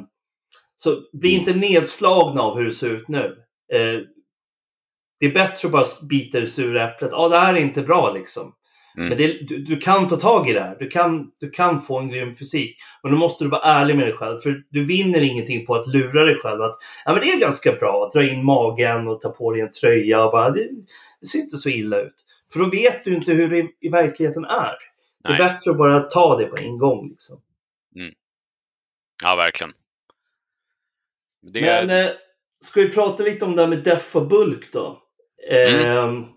så bli inte nedslagna av hur det ser ut nu. Eh, det är bättre att bara bita det sura äpplet. Ja, det här är inte bra liksom. Mm. Men det, du, du, kan ta tag i det här. Du kan, du kan få en grym fysik. Men då måste du vara ärlig med dig själv. För du vinner ingenting på att lura dig själv att ja, men det är ganska bra att dra in magen och ta på dig en tröja. Och bara, det, det ser inte så illa ut. För då vet du inte hur det i verkligheten är. Det är bättre att bara ta det på en gång. Liksom. Mm. Ja, verkligen. Det... Men eh, ska vi prata lite om det här med deff och bulk då? Mm. Eh,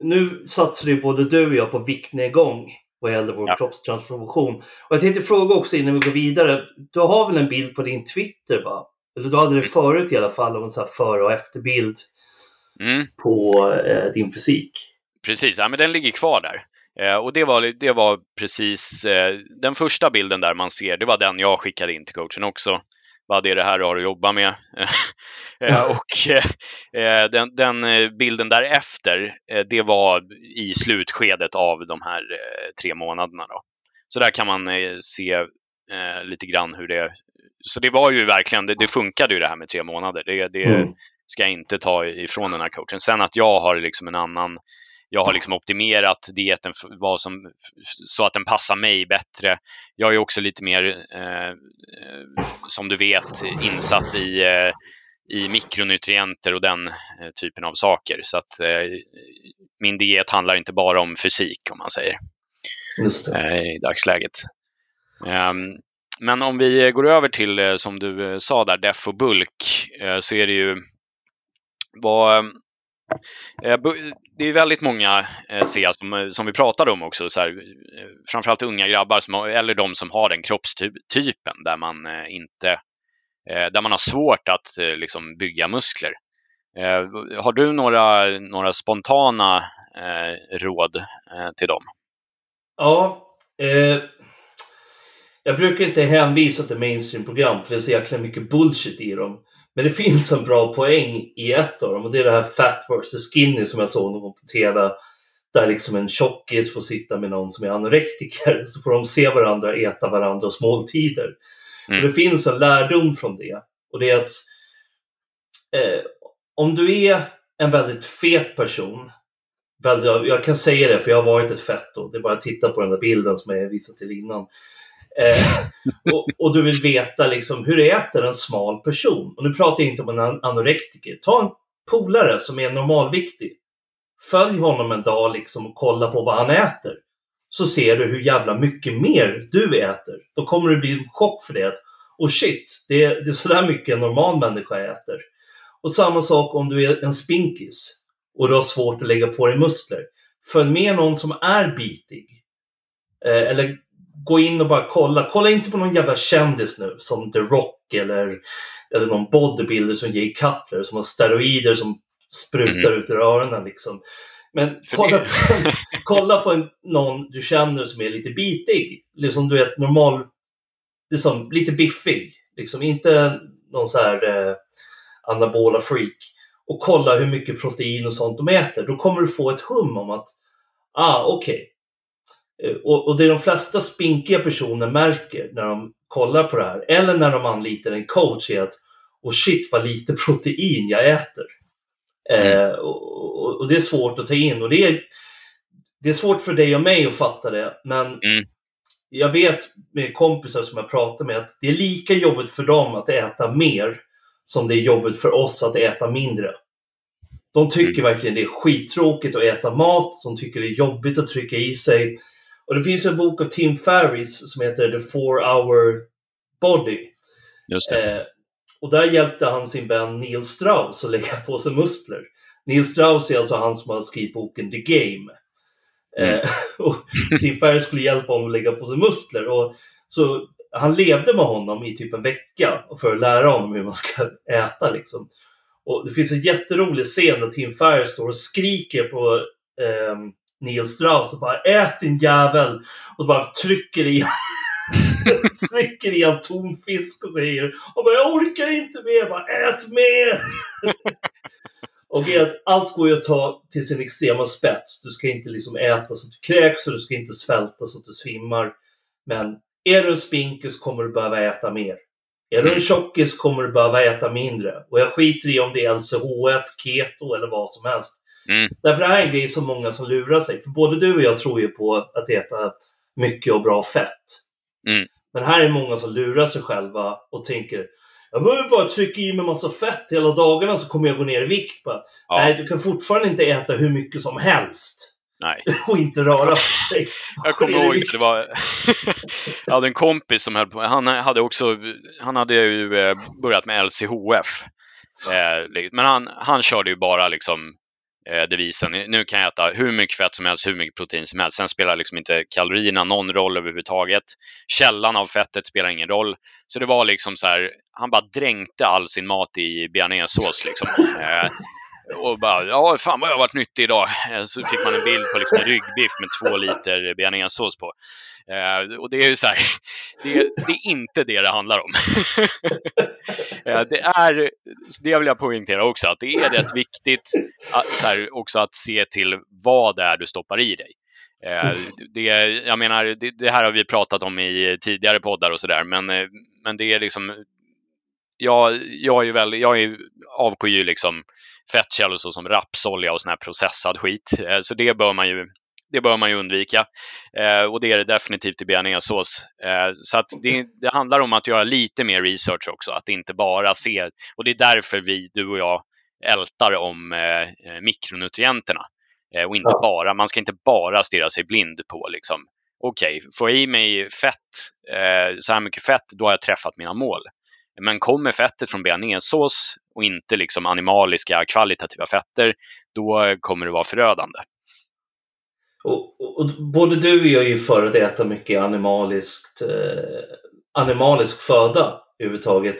nu satsar ju både du och jag på viktnedgång vad gäller vår ja. kroppstransformation. Och jag tänkte fråga också innan vi går vidare. Du har väl en bild på din Twitter va? Eller du hade det mm. förut i alla fall om en sån här före och efterbild mm. på eh, din fysik. Precis, ja, men den ligger kvar där. Eh, och det var, det var precis eh, den första bilden där man ser, det var den jag skickade in till coachen också vad är det här du har att jobba med? Eh, och eh, den, den, eh, bilden därefter, det var i slutskedet av de här tre månaderna. Då. Så där kan man se lite grann hur det... Så det var ju verkligen, det, det funkade ju det här med tre månader. Det, det mm. ska jag inte ta ifrån den här coachen. Sen att jag har liksom en annan jag har liksom optimerat dieten vad som, så att den passar mig bättre. Jag är också lite mer, eh, som du vet, insatt i, eh, i mikronutrienter och den eh, typen av saker. Så att eh, min diet handlar inte bara om fysik, om man säger, eh, i dagsläget. Ehm, men om vi går över till, eh, som du sa där, def och bulk, så är det ju vad, Eh, Eh, det är väldigt många eh, som, eh, som vi pratade om också, så här, eh, framförallt unga grabbar som, eller de som har den kroppstypen där man inte där man har svårt att liksom, bygga muskler. Har du några, några spontana råd till dem? Ja, eh, jag brukar inte hänvisa till mainstream-program för det är så jäkla mycket bullshit i dem. Men det finns en bra poäng i ett av dem och det är det här Fat vs Skinny som jag såg någon på TV. Där liksom en tjockis får sitta med någon som är anorektiker så får de se varandra äta varandras måltider. Mm. Och det finns en lärdom från det och det är att eh, om du är en väldigt fet person jag kan säga det för jag har varit ett fetto. Det är bara att titta på den där bilden som jag visat till innan. Eh, och, och, du vill veta liksom, hur äter en smal person? Och nu pratar jag inte om en anorektiker. Ta en polare som är normalviktig. Följ honom en dag liksom och kolla på vad han äter. Så ser du hur jävla mycket mer du äter. Då kommer det bli en chock för det. Och shit, det är, det är sådär mycket en normal människa äter. Och samma sak om du är en spinkis och du har svårt att lägga på dig muskler. Följ med någon som är bitig. Eh, eller gå in och bara kolla. Kolla inte på någon jävla kändis nu som The Rock eller, eller någon bodybuilder som Jay Cutler som har steroider som sprutar mm. ut ur öronen. Liksom. Men kolla på, kolla på en, någon du känner som är lite bitig. Liksom du vet normal, liksom, lite biffig. Liksom, inte någon så här eh, anabola freak och kolla hur mycket protein och sånt de äter. Då kommer du få ett hum om att, ah okej. Okay. Eh, och, och det de flesta spinkiga personer märker när de kollar på det här, eller när de anlitar en coach, är att och shit vad lite protein jag äter. Mm. Eh, och, och, det är svårt att ta in och det är, det är svårt för dig och mig att fatta det, men mm. jag vet med kompisar som jag pratar med att det är lika jobbigt för dem att äta mer som det är jobbigt för oss att äta mindre. De tycker mm. verkligen det är skittråkigt att äta mat, de tycker det är jobbigt att trycka i sig. Och det finns en bok av Tim Ferris som heter The Four Hour Body. Eh, och där hjälpte han sin vän Neil Strauss att lägga på sig muskler. Neil Strauss är alltså han som har skrivit boken The Game. Mm. Eh, och Tim Ferriss skulle hjälpa honom att lägga på sig muskler. Och, så han levde med honom i typ en vecka för att lära honom hur man ska äta. Liksom. Och det finns en jätterolig scen där Tim Ferriss står och skriker på eh, Neil Strauss och bara ät din jävel! Och bara trycker i trycker i en tonfisk och grejer. Och bara jag orkar inte mer, bara ät mer! och allt går ju att ta till sin extrema spets. Du ska inte liksom äta så att du kräks och du ska inte svälta så att du svimmar. Men är du en spinkis kommer du behöva äta mer. Är du en mm. tjockis kommer du behöva äta mindre. Och jag skiter i om det är LCHF, keto eller vad som helst. Mm. Därför det här är en grej som många som lurar sig. För både du och jag tror ju på att äta mycket och bra fett. Mm. Men här är många som lurar sig själva och tänker jag behöver bara trycka i mig massa fett hela dagarna så kommer jag gå ner i vikt. Bara, ja. Nej, du kan fortfarande inte äta hur mycket som helst. Nej. och inte röra på dig. Jag kommer ihåg, det var... jag hade en kompis som höll på, han hade också, han hade ju eh, börjat med LCHF. Eh, men han, han körde ju bara liksom devisen. Nu kan jag äta hur mycket fett som helst, hur mycket protein som helst. Sen spelar liksom inte kalorierna någon roll överhuvudtaget. Källan av fettet spelar ingen roll. Så det var liksom så här, han bara dränkte all sin mat i bearnaisesås liksom. Och bara, ja fan vad jag har varit nyttig idag. Eh, så fick man en bild på liksom en ryggbiff med två liter bearnaisesås på. Eh, och det är ju så här, det, det, är inte det det handlar om. eh, det är, det vill jag poängtera också, att det är rätt viktigt att, så här, också att se till vad det är du stoppar i dig. Eh, det, jag menar, det, det, här har vi pratat om i tidigare poddar och sådär, men, eh, men det är liksom jag, jag är ju väldigt, jag är, avskyr ju liksom fettkällor såsom rapsolja och sån här processad skit. Eh, så det bör man ju det bör man ju undvika. Eh, och det är det definitivt i bearnaisesås. Eh, så att det, det, handlar om att göra lite mer research också, att inte bara se. Och det är därför vi, du och jag, ältar om mikronutrienterna. Och inte bara, man ska inte bara stirra sig blind på liksom, okej, okay, får jag i mig fett, eh, så här mycket fett, då har jag träffat mina mål. Men kommer fettet från bearnaisesås och inte liksom animaliska kvalitativa fetter, då kommer det vara förödande. Och, och, och, både du och jag är ju för att äta mycket animaliskt, eh, animalisk föda överhuvudtaget.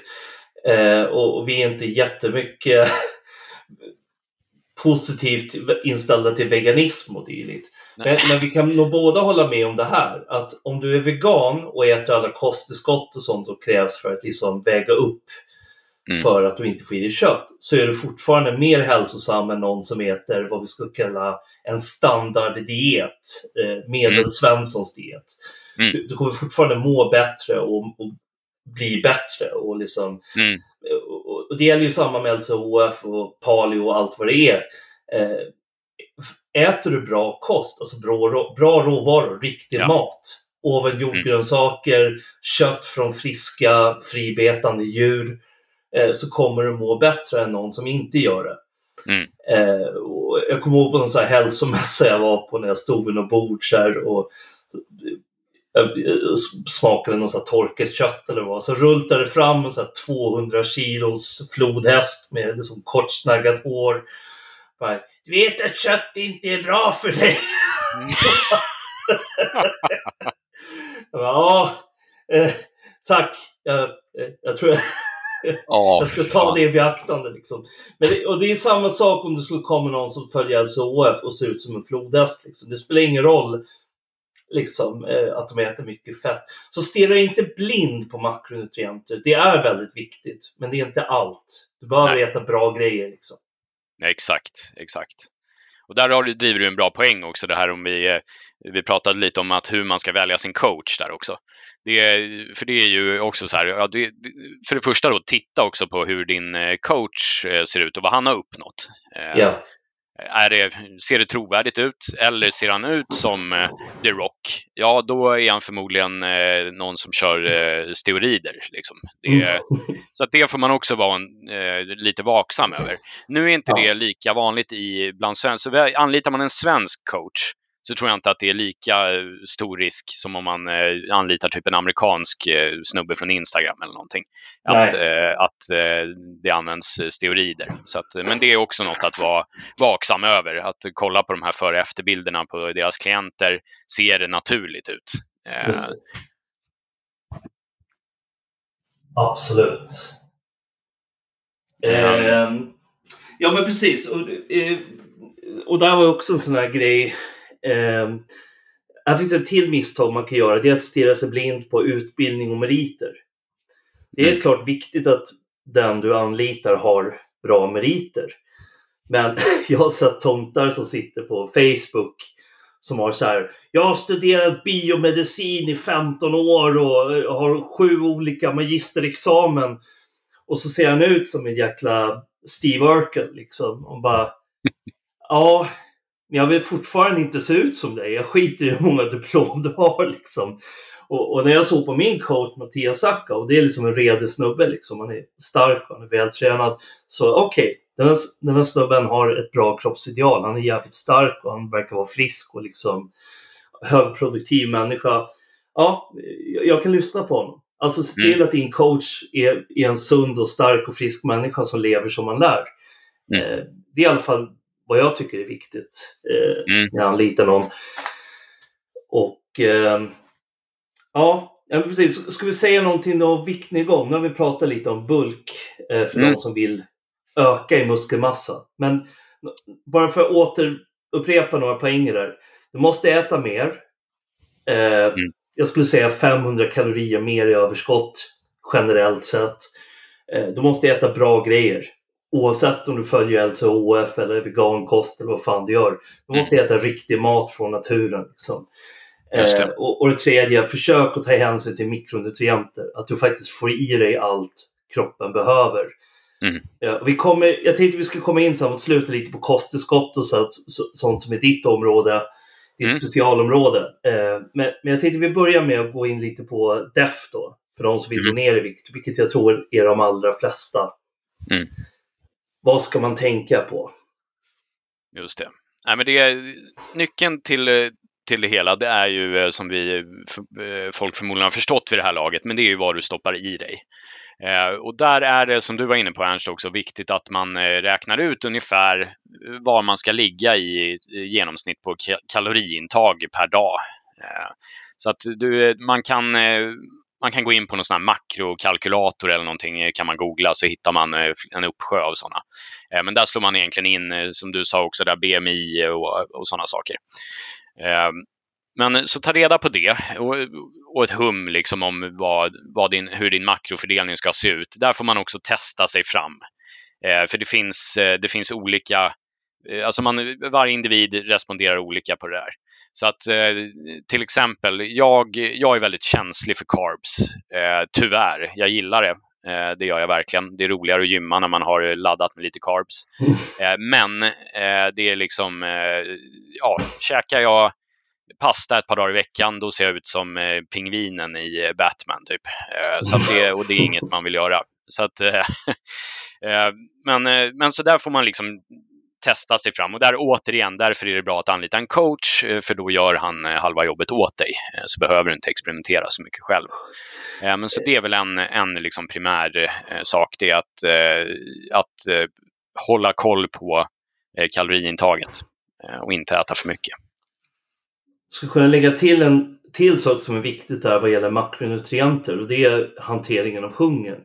Eh, och, och, vi är inte jättemycket positivt inställda till veganism och dylikt. Men, men, vi kan nog båda hålla med om det här att om du är vegan och äter alla kosttillskott och sånt som krävs för att liksom väga upp mm. för att du inte får i dig kött så är du fortfarande mer hälsosam än någon som äter vad vi skulle kalla en standarddiet, eh, medelsvenssons diet. Mm. Du, du, kommer fortfarande må bättre och, och bli bättre. Och, liksom, mm. och, och det gäller ju samma med LCHF och paleo och allt vad det är. Eh, äter du bra kost, alltså bra, bra råvaror, riktig ja. mat, oven jordgrönsaker, mm. kött från friska fribetande djur, eh, så kommer du må bättre än någon som inte gör det. Mm. Eh, jag kommer ihåg på någon så här hälsomässa jag var på när jag stod vid något bord så här, och jag smakade något så här torkat kött eller vad. Så rullade det fram en så 200 kilos flodhäst med liksom kortsnaggat hår. Bara, du vet att kött inte är bra för dig. Mm. ja, eh, tack. Jag, eh, jag tror jag, jag ska ta det i beaktande. Liksom. Men det, och det är samma sak om det skulle komma någon som följer LCHF och ser ut som en flodhäst. Liksom. Det spelar ingen roll liksom, eh, att de äter mycket fett. Så stirra inte blind på makronutrienter. Det är väldigt viktigt, men det är inte allt. Du behöver Nej. äta bra grejer. Liksom. Nej, exakt, exakt. Och där har du, driver du en bra poäng också, det här om vi, eh, vi pratade lite om att hur man ska välja sin coach där också. Det är, för det är ju också så här, ja, det, för det första då, titta också på hur din eh, coach ser ut och vad han har uppnått. Ja. Är det, ser det trovärdigt ut eller ser han ut som eh, The Rock? Ja, då är han förmodligen eh, någon som kör eh, steroider. Liksom. Det, mm. så att det får man också vara en, eh, lite vaksam över. Nu är inte det lika vanligt i, bland svenskar. Anlitar man en svensk coach så tror jag inte att det är lika eh, stor risk som om man eh, anlitar typ en amerikansk eh, snubbe från Instagram eller någonting. Att, att det används steroider. Så att, men det är också något att vara vaksam över. Att kolla på de här före och efterbilderna på deras klienter. Ser det naturligt ut? Absolut. Mm. ja men precis. Och, och där var också en sån här grej Eh, här finns ett till misstag man kan göra. Det är att stirra sig blind på utbildning och meriter. Det är mm. klart viktigt att den du anlitar har bra meriter. Men jag har sett tomtar som sitter på Facebook som har så här. Jag har studerat biomedicin i 15 år och har sju olika magisterexamen. Och så ser han ut som en jäkla Steve Urkel liksom. Och bara, ja, men jag vill fortfarande inte se ut som dig. Jag skiter i hur många diplom du har liksom. Och, och, när jag såg på min coach Mattias Sacka och det är liksom en redig snubbe liksom. Han är stark och han är vältränad. Så okej, okay, den, här, den här snubben har ett bra kroppsideal. Han är jävligt stark och han verkar vara frisk och liksom högproduktiv människa. Ja, jag kan lyssna på honom. Alltså se till mm. att din coach är, är, en sund och stark och frisk människa som lever som man lär. Mm. Eh, det är i alla fall vad jag tycker är viktigt eh, mm. när jag anlitar någon. Och eh, ja, precis. Ska vi säga någonting om viktnedgång? Nu har vi pratat lite om bulk eh, för mm. de som vill öka i muskelmassa. Men bara för att återupprepa några poänger där. Du måste äta mer. Eh, mm. Jag skulle säga 500 kalorier mer i överskott generellt sett. Eh, du måste äta bra grejer oavsett om du följer LCHF eller vegankost eller vad fan du gör. Du måste mm. äta riktig mat från naturen. Liksom. Eh, och, och det tredje, försök att ta hänsyn till mikronutrienter. Att du faktiskt får i dig allt kroppen behöver. Mm. Eh, vi kommer, jag tänkte vi skulle komma in mot slutet lite på kosttillskott och så, så, sånt som är ditt område, ditt mm. specialområde. Eh, men, men jag tänkte vi börjar med att gå in lite på DEF då, för de som vill mm. gå ner i vikt, vilket jag tror är de allra flesta. Mm. Vad ska man tänka på? Just det. Nej, men det är, nyckeln till, till det hela, det är ju eh, som vi eh, folk förmodligen har förstått vid det här laget, men det är ju vad du stoppar i dig. Eh, och där är det, som du var inne på Ernst, också viktigt att man räknar ut ungefär var man ska ligga i, i genomsnitt på kaloriintag per dag. Så att du, man kan man kan gå in på någon sån här makrokalkylator eller någonting, eh, kan man googla så hittar man eh, en uppsjö av sådana. Eh, men där slår man egentligen in, som du sa också, där BMI och, och sådana saker. Ehm, men så ta reda på det och, och ett hum liksom om vad, vad din, hur din makrofördelning ska se ut. Där får man också testa sig fram. För det finns, det finns olika, alltså man, varje individ responderar olika på det där. Så att eh, till exempel, jag, jag är väldigt känslig för carbs. Eh, tyvärr, jag gillar det. Eh, det gör jag verkligen. Det är roligare att gymma när man har laddat med lite carbs. Eh, men eh, det är liksom, ja, käkar jag pasta ett par dagar i veckan, då ser jag ut som pingvinen i Batman. typ. så det, och det är inget man vill göra. Så att, men, men så där får man liksom testa sig fram. Och där återigen, därför är det bra att anlita en coach, eh, för då gör han eh, halva jobbet åt dig. Eh, så behöver du inte experimentera så mycket själv. Men så det är väl en, en liksom primär sak, det är att, att hålla koll på kaloriintaget och inte äta för mycket. Jag skulle kunna lägga till en till sak som är viktigt där vad gäller makronutrienter och det är hanteringen av hunger.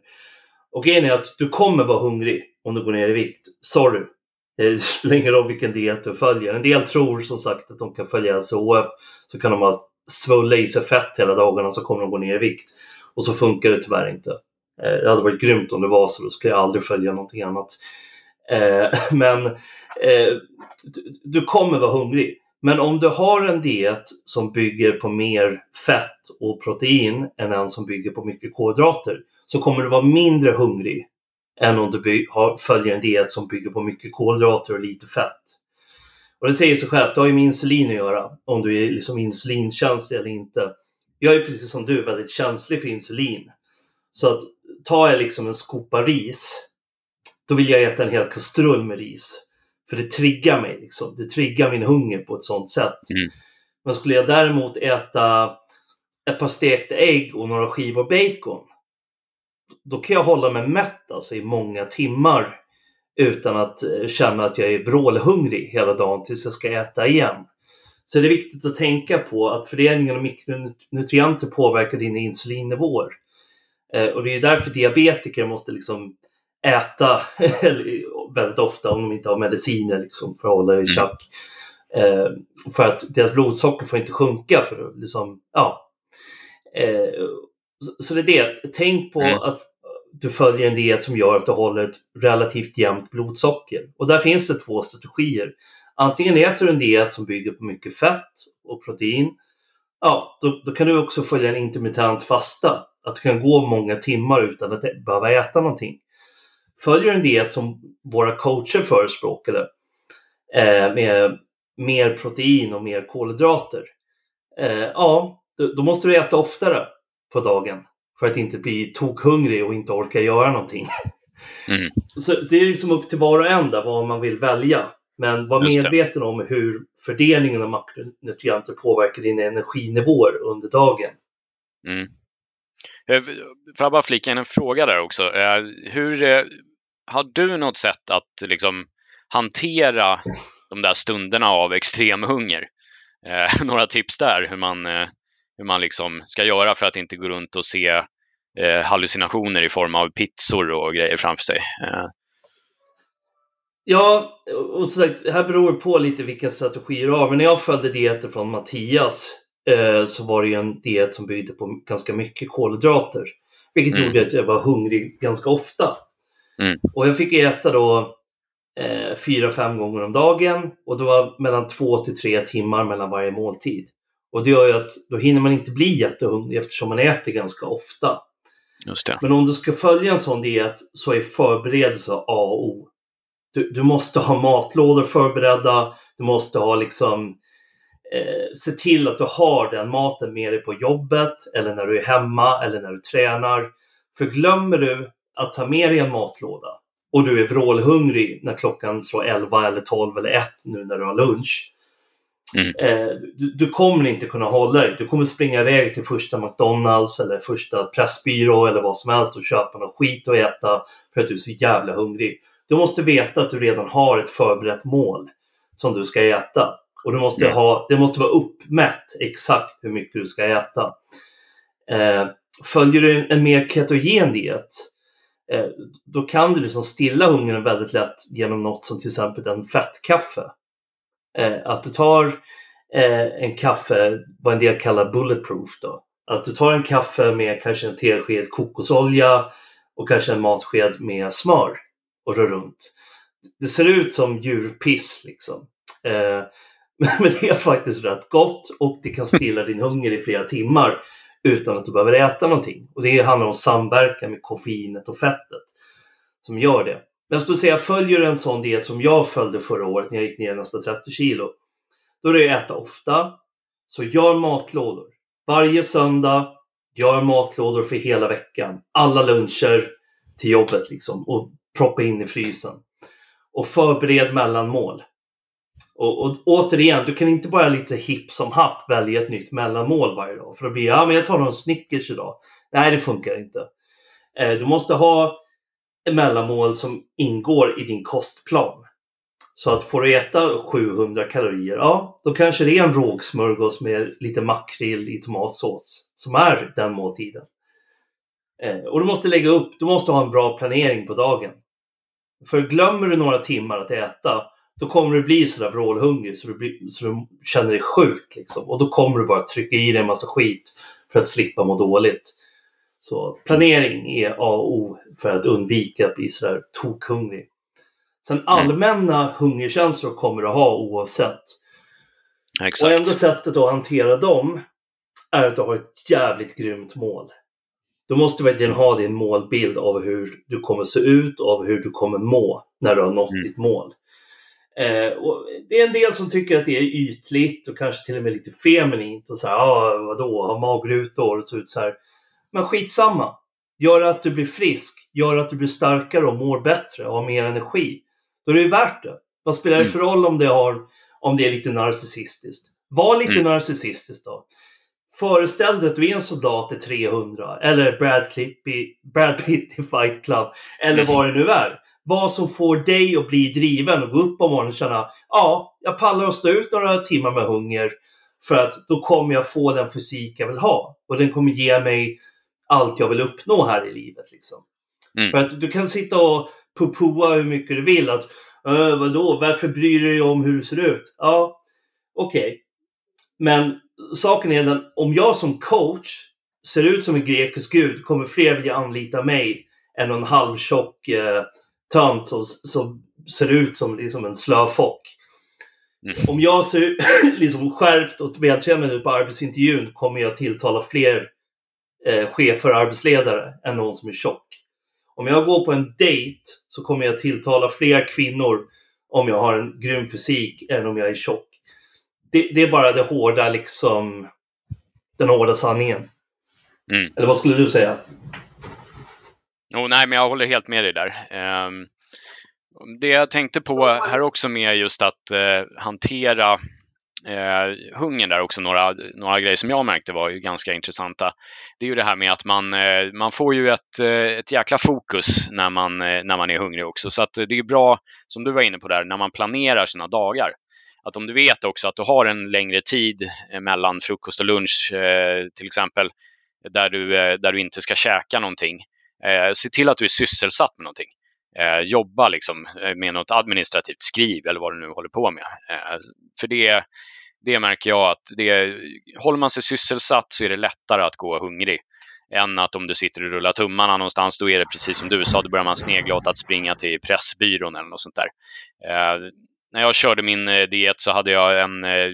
Och grejen är att du kommer vara hungrig om du går ner i vikt. Sorry, Eh, det spelar ingen roll vilken diet du följer. En del tror som sagt att de kan följa SOF så kan de ha svulla i sig fett hela dagarna så kommer de gå ner i vikt. Och så funkar det tyvärr inte. Eh, det hade varit grymt om det var så, då skulle jag aldrig följa någonting annat. Eh, men du, du kommer vara hungrig. Men om du har en diet som bygger på mer fett och protein än en som bygger på mycket kolhydrater så kommer du vara mindre hungrig än om du har, följer en diet som bygger på mycket kolhydrater och lite fett. Och det säger sig självt, det har ju med insulin att göra, om du är liksom insulinkänslig eller inte. Jag är precis som du väldigt känslig för insulin. Så att tar jag liksom en skopa ris, då vill jag äta en hel kastrull med ris. För det triggar mig, liksom. det triggar min hunger på ett sånt sätt. Mm. Men skulle jag däremot äta ett par stekta ägg och några skivor bacon, då kan jag hålla mig mätt alltså, i många timmar utan att eh, känna att jag är vrålhungrig hela dagen tills jag ska äta igen. Så det är viktigt att tänka på att fördelningen av mikronutrienter påverkar dina insulinnivåer. Eh, och det är därför diabetiker måste liksom äta väldigt ofta om de inte har mediciner liksom, för att hålla i mm. schack. Mm. för att deras blodsocker får inte sjunka. För att, liksom, ja. Så, det är det. Tänk på mm. att du följer en diet som gör att du håller ett relativt jämnt blodsocker. Och där finns det två strategier. Antingen äter du en diet som bygger på mycket fett och protein. Ja, då, då kan du också följa en intermittent fasta. Att du kan gå många timmar utan att behöva äta någonting. Följer du en diet som våra coacher förespråkade eh, med mer protein och mer kolhydrater. Eh, ja, då, då måste du äta oftare på dagen för att inte bli tokhungrig och inte orka göra någonting. Mm. Så det är liksom upp till var och en där vad man vill välja. Men var medveten om hur fördelningen av makronutrienter påverkar dina energinivåer under dagen. Mm. Eh, får jag bara flika in en fråga där också? Eh, hur, eh, har du något sätt att liksom hantera de där stunderna av extrem hunger? Några tips där hur man hur man liksom ska göra för att inte gå runt och se eh, hallucinationer i form av pizzor och grejer framför sig. Eh. Ja, och så sagt, det här beror på lite vilka strategier du har. Men när jag följde dieter från Mattias eh, så var det ju en diet som byggde på ganska mycket kolhydrater. Vilket mm. gjorde att jag var hungrig ganska ofta. Mm. Och jag fick äta då eh, fyra, fem gånger om dagen och det var mellan två till tre timmar mellan varje måltid. Och det gör ju att då hinner man inte bli jättehungrig eftersom man äter ganska ofta. Men om du ska följa en sån diet så är förberedelse A och O. Du, du måste ha matlådor förberedda. Du måste ha liksom eh, se till att du har den maten med dig på jobbet eller när du är hemma eller när du tränar. För glömmer du att ta med dig en matlåda och du är vrålhungrig när klockan slår 11 eller 12 eller 1 nu när du har lunch Mm. Eh, du, du, kommer inte kunna hålla dig. Du kommer springa iväg till första McDonalds eller första Pressbyrå eller vad som helst och köpa något skit att äta för att du är så jävla hungrig. Du måste veta att du redan har ett förberett mål som du ska äta. Och du måste mm. ha, det måste vara uppmätt exakt hur mycket du ska äta. Eh, följer du en mer ketogen diet eh, då kan du liksom stilla hungern väldigt lätt genom något som till exempel en fettkaffe. Eh, att du tar eh, en kaffe, vad en del kallar bulletproof då. Att du tar en kaffe med kanske en tesked kokosolja och kanske en matsked med smör och rör runt. Det ser ut som djurpiss liksom. Eh, men det är faktiskt rätt gott och det kan stilla din hunger i flera timmar utan att du behöver äta någonting. Och det handlar om samverkan med koffeinet och fettet som gör det. Jag skulle säga, följer en sån diet som jag följde förra året när jag gick ner nästan 30 kilo. Då är det att äta ofta. Så gör matlådor. Varje söndag, gör matlådor för hela veckan. Alla luncher till jobbet liksom och proppa in i frysen. Och förbered mellanmål. Och, och återigen, du kan inte bara lite hipp som happ välja ett nytt mellanmål varje dag. För då blir ja men jag tar någon Snickers idag. Nej, det funkar inte. Eh, du måste ha mellanmål som ingår i din kostplan. Så att får du äta 700 kalorier, ja då kanske det är en rågsmörgås med lite makrill i tomatsås som är den måltiden. Eh, och du måste lägga upp, du måste ha en bra planering på dagen. För glömmer du några timmar att äta, då kommer du bli sådär vrålhungrig så du, blir, så du känner dig sjuk. Liksom. Och då kommer du bara trycka i dig en massa skit för att slippa må dåligt. Så planering är A och O för att undvika att bli sådär tokhungrig. Sen mm. allmänna hungerkänslor kommer du ha oavsett. Exakt. Och enda sättet att hantera dem är att du har ett jävligt grymt mål. Du måste verkligen ha din målbild av hur du kommer se ut och av hur du kommer må när du har nått mm. ditt mål. Eh, det är en del som tycker att det är ytligt och kanske till och med lite feminint och så här, ah, vadå, ha magrutor och så ut så här. Men skitsamma. Gör att du blir frisk, gör att du blir starkare och mår bättre och har mer energi. Då är det ju värt det. Vad spelar det mm. för roll om det, har, om det är lite narcissistiskt? Var lite mm. narcissistisk då. Föreställ dig att du är en soldat i 300 eller Brad, Clip i, Brad Pitt i Fight Club eller mm. vad det nu är. Vad som får dig att bli driven och gå upp på morgonen och känna ja, jag pallar att stå ut några timmar med hunger för att då kommer jag få den fysik jag vill ha och den kommer ge mig allt jag vill uppnå här i livet. Liksom. Mm. För att du kan sitta och pupua hur mycket du vill. att äh, Vadå, varför bryr du dig om hur du ser ut? Ja, okej. Okay. Men saken är den, om jag som coach ser ut som en grekisk gud kommer fler vilja anlita mig än en halvtjock eh, tönt som, som ser ut som liksom en slöfock. Mm. Om jag ser liksom skärpt och vältränad ut på arbetsintervjun kommer jag tilltala fler eh, chefer och arbetsledare än någon som är tjock. Om jag går på en dejt så kommer jag tilltala fler kvinnor om jag har en grym fysik än om jag är tjock. Det, det är bara det hårda liksom, den hårda sanningen. Mm. Eller vad skulle du säga? Oh, nej, men jag håller helt med dig där. Um, det jag tänkte på här också med just att uh, hantera Eh, hungern där också, några, några grejer som jag märkte var ju ganska intressanta. Det är ju det här med att man, eh, man får ju ett, eh, ett jäkla fokus när man, eh, när man är hungrig också. Så att det är bra, som du var inne på där, när man planerar sina dagar. Att om du vet också att du har en längre tid eh, mellan frukost och lunch eh, till exempel, där du, eh, där du inte ska käka någonting. Eh, se till att du är sysselsatt med någonting. jobba liksom med något administrativt, skriv eller vad du nu håller på med. för det, det märker jag att det, håller man sig sysselsatt så är det lättare att gå hungrig än att om du sitter och rullar tummarna någonstans, då är det precis som du sa, då börjar man snegla åt att springa till Pressbyrån eller något sånt där. Eh, när jag körde min eh, diet så hade jag en, eh,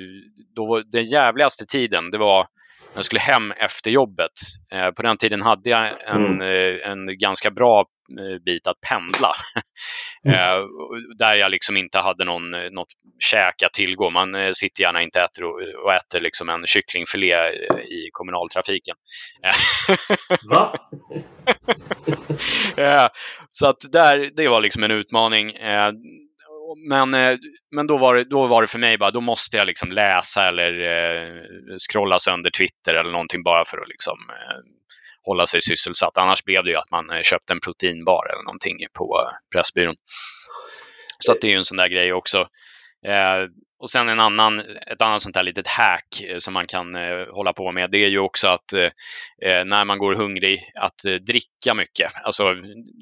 då, den jävligaste tiden, det var jag skulle hem efter jobbet. Eh, på den tiden hade jag en, mm. Eh, en ganska bra eh, bit att pendla. Mm. där jag liksom inte hade någon, något käk att tillgå. Man sitter gärna inte äter och, och äter liksom en kycklingfilé i kommunaltrafiken. Va? så att där, det var liksom en utmaning men, eh, men då, var det, då var det för mig bara, då måste jag liksom läsa eller eh, scrolla sönder Twitter eller någonting bara för att liksom, eh, hålla sig sysselsatt. Annars blev det ju att man eh, köpte en proteinbar eller någonting på eh, Pressbyrån. Så det är ju en sån där grej också. Eh, och sen en annan, ett annat sånt här litet hack eh, som man kan eh, hålla på med, det är ju också att eh, eh när man går hungrig, att eh, dricka mycket. Alltså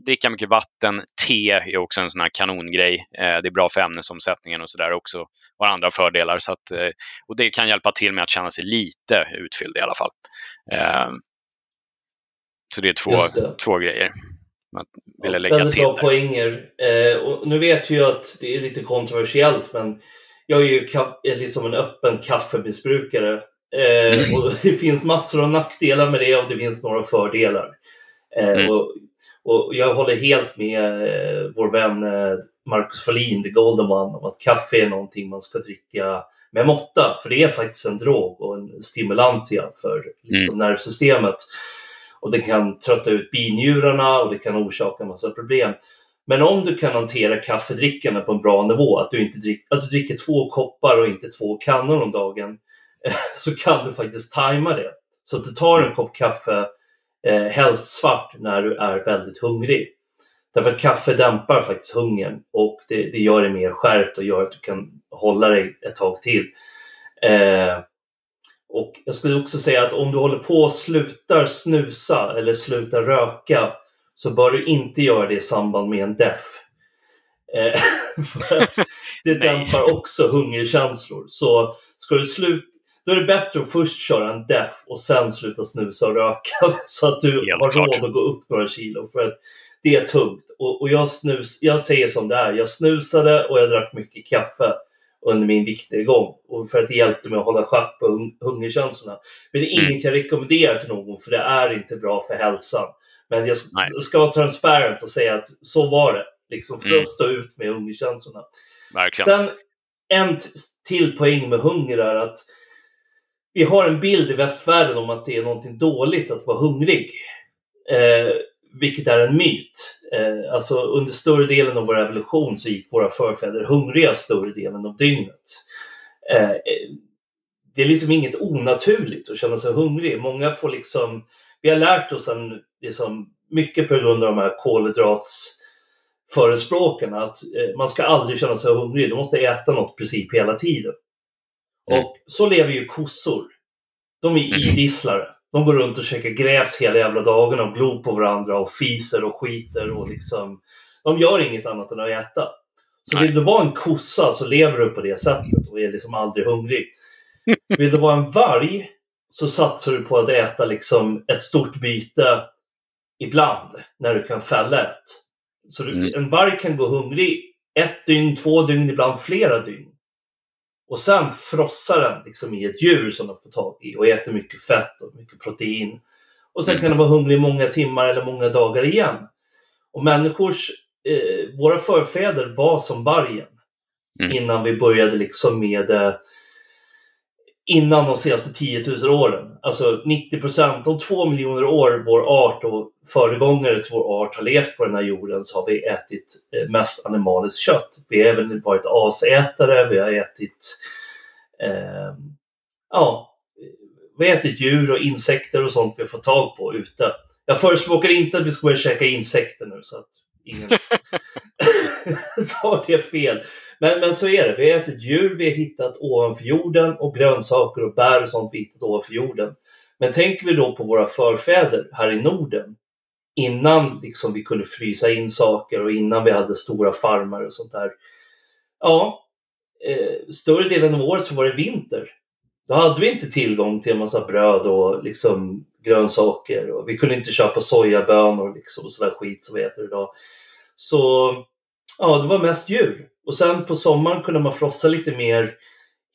dricka mycket vatten. Te är också en sån här kanongrej. Eh, det är bra för ämnesomsättningen och sådär också. Och andra fördelar. Så att, och det kan hjälpa till med att känna sig lite utfylld i alla fall. så det är två, det. två grejer. Man ville lägga Väldigt till bra poänger. och nu vet jag att det är lite kontroversiellt men jag är ju liksom en öppen kaffemissbrukare. Eh, mm. och det finns massor av nackdelar med det och det finns några fördelar. Eh, mm. och, och, jag håller helt med eh, vår vän eh, Marcus Ferlin, the golden one, om att kaffe är någonting man ska dricka med måtta. För det är faktiskt en drog och en stimulantia för liksom, mm. nervsystemet. Och det kan trötta ut binjurarna och det kan orsaka en massa problem. Men om du kan hantera kaffedrickande på en bra nivå, att du, inte drick, att du dricker två koppar och inte två kannor om dagen, så kan du faktiskt tajma det. Så att du tar en kopp kaffe, eh, helst svart, när du är väldigt hungrig. Därför att kaffe dämpar faktiskt hungern och det, det gör dig mer skärpt och gör att du kan hålla dig ett tag till. Eh, och jag skulle också säga att om du håller på och slutar snusa eller slutar röka så bör du inte göra det i samband med en DEF. Eh, för att det dämpar också hungerkänslor. Så ska du sluta då är det bättre att först köra en def och sen sluta snusa och röka så att du Helt har råd att gå upp några kilo. För att det är tungt. Och, och jag, snus, jag säger som det är, jag snusade och jag drack mycket kaffe under min viktnedgång. Och för att det hjälpte mig att hålla schack på hung hungerkänslorna. Men det är mm. inget jag rekommenderar till någon för det är inte bra för hälsan. Men jag ska, jag ska vara transparent och säga att så var det. Liksom för mm. att stå ut med hungerkänslorna. Verkligen. Sen en till poäng med hunger är att vi har en bild i västvärlden om att det är någonting dåligt att vara hungrig. Eh, vilket är en myt. Eh, alltså under större delen av vår evolution så gick våra förfäder hungriga större delen av dygnet. Eh, eh, det är liksom inget onaturligt att känna sig hungrig. Många får liksom, vi har lärt oss en, liksom, mycket på grund av de här kolhydratsförespråkarna att man ska aldrig känna sig hungrig, du måste äta något princip hela tiden. Mm. Och så lever ju kossor. De är mm. idisslare. De går runt och käkar gräs hela jävla dagen och glor på varandra och fiser och skiter och liksom. De gör inget annat än att äta. Så Nej. vill du vara en kossa så lever du på det sättet och är liksom aldrig hungrig. Vill du vara en varg så satsar du på att äta liksom ett stort byte ibland när du kan fälla ett. Så du, mm. en varg kan gå hungrig ett dygn, två dygn, ibland flera dygn. Och sen frossar den liksom i ett djur som de får tag i och äter mycket fett och mycket protein. Och sen mm. kan den vara hungrig många timmar eller många dagar igen. Och människors, eh, våra förfäder var som vargen mm. innan vi började liksom med eh, innan de senaste 10 000 åren. Alltså 90 procent, de två miljoner år vår art och föregångare till vår art har levt på den här jorden så har vi ätit eh, mest animaliskt kött. Vi har även varit asätare, vi har ätit eh, ja, vi har ätit djur och insekter och sånt vi har fått tag på ute. Jag förespråkar inte att vi ska börja käka insekter nu så att ingen tar det fel. Men, men så är det. Vi har ätit djur vi har hittat ovanför jorden och grönsaker och bär och sånt vi hittat ovanför jorden. Men tänker vi då på våra förfäder här i Norden innan liksom vi kunde frysa in saker och innan vi hade stora farmar och sånt där. Ja, eh, större delen av året så var det vinter. Då hade vi inte tillgång till en massa bröd och liksom grönsaker och vi kunde inte köpa sojabönor liksom och sådär skit som vi äter idag. Så ja, det var mest djur. Och sen på sommaren kunde man frossa lite mer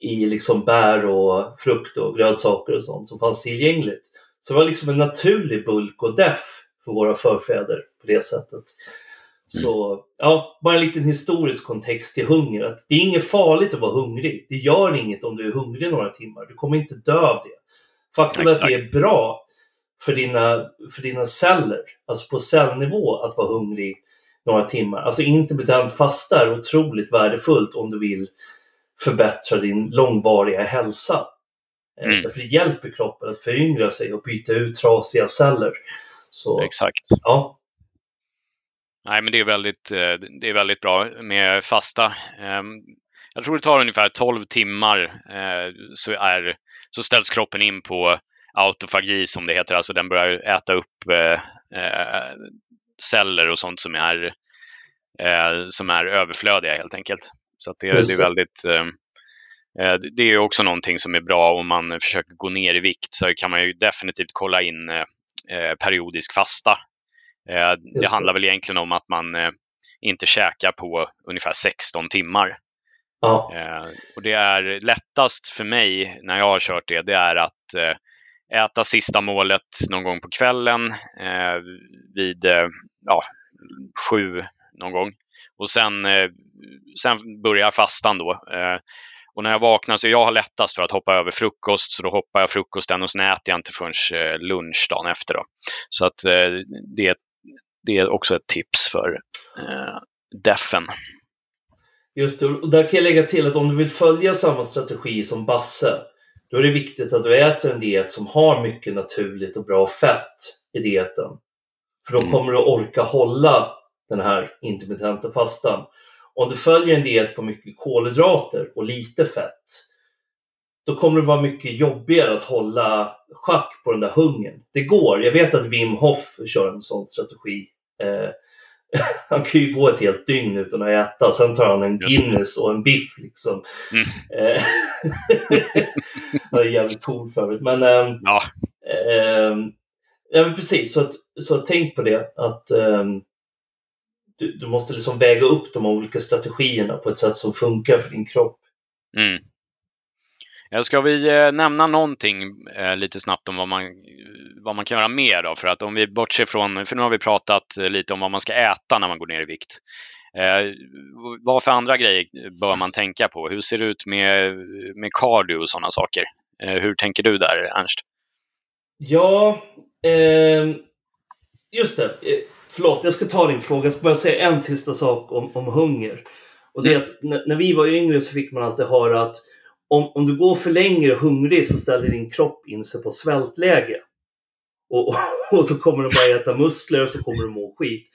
i liksom bär och frukt och grönsaker och sånt som fanns tillgängligt. Så det var liksom en naturlig bulk och deff för våra förfäder på det sättet. Så ja, bara en liten historisk kontext till hunger. Att det är inget farligt att vara hungrig. Det gör inget om du är hungrig några timmar. Du kommer inte dö av det. Faktum är att det är bra för dina, för dina celler, alltså på cellnivå, att vara hungrig några timmar. Alltså intermittent fasta är otroligt värdefullt om du vill förbättra din långvariga hälsa. Eh, mm. Därför det hjälper kroppen att föryngra sig och byta ut trasiga celler. Så, Exakt. Ja. Nej, men det är väldigt, eh, det är väldigt bra med fasta. Ehm, jag tror det tar ungefär 12 timmar eh, så, är, så ställs kroppen in på autofagi som det heter, alltså den börjar äta upp celler och sånt som är, eh, som är överflödiga helt enkelt. Så det, det, är väldigt eh, eh, det är också någonting som är bra om man försöker gå ner i vikt så kan man ju definitivt kolla in eh, periodisk fasta. Eh, det handlar väl egentligen om att man eh, inte käkar på ungefär 16 timmar. Ja. och det är lättast för mig när jag har kört det, det är att äta sista målet någon gång på kvällen eh, vid eh, ja, sju någon gång. Och sen, eh, sen börjar fastan då. Eh, och när jag vaknar så jag har lättast för att hoppa över frukost så då hoppar jag frukosten och sen äter jag inte förrän eh, lunch dagen efter. Då. Så att eh, det, det är också ett tips för eh, defen. Just det, och där kan jag lägga till att om du vill följa samma strategi som Basse då är det viktigt att du äter en diet som har mycket naturligt och bra fett i dieten. För då mm. kommer du orka hålla den här intermittenta fastan. Om du följer en diet på mycket kolhydrater och lite fett, då kommer det vara mycket jobbigare att hålla schack på den där hungern. Det går. Jag vet att Wim Hof kör en sån strategi. Eh, han kan ju gå ett helt dygn utan att äta. Sen tar han en Guinness och en biff liksom. Mm. Eh, det är jävligt cool för övrigt. Men, ähm, ja. Ähm, ja, men precis, så, att, så tänk på det. att ähm, du, du, måste liksom väga upp de olika strategierna på ett sätt som funkar för din kropp. Mm. Ska vi eh, nämna någonting eh, lite snabbt om vad man, vad man kan göra mer då? För att om vi bortser från, för nu har vi pratat lite om vad man ska äta när man går ner i vikt. Eh, vad för andra grejer bör man tänka på? Hur ser det ut med, med cardio och sådana saker? Eh, hur tänker du där, Ernst? Ja, eh, just det. Eh, förlåt, jag ska ta din fråga. Jag ska bara säga en sista sak om, om hunger. Och det är att när, när vi var yngre så fick man alltid höra att om, om du går för länge hungrig så ställer din kropp in sig på svältläge. Och, och, och så kommer du bara äta muskler och så kommer du må skit.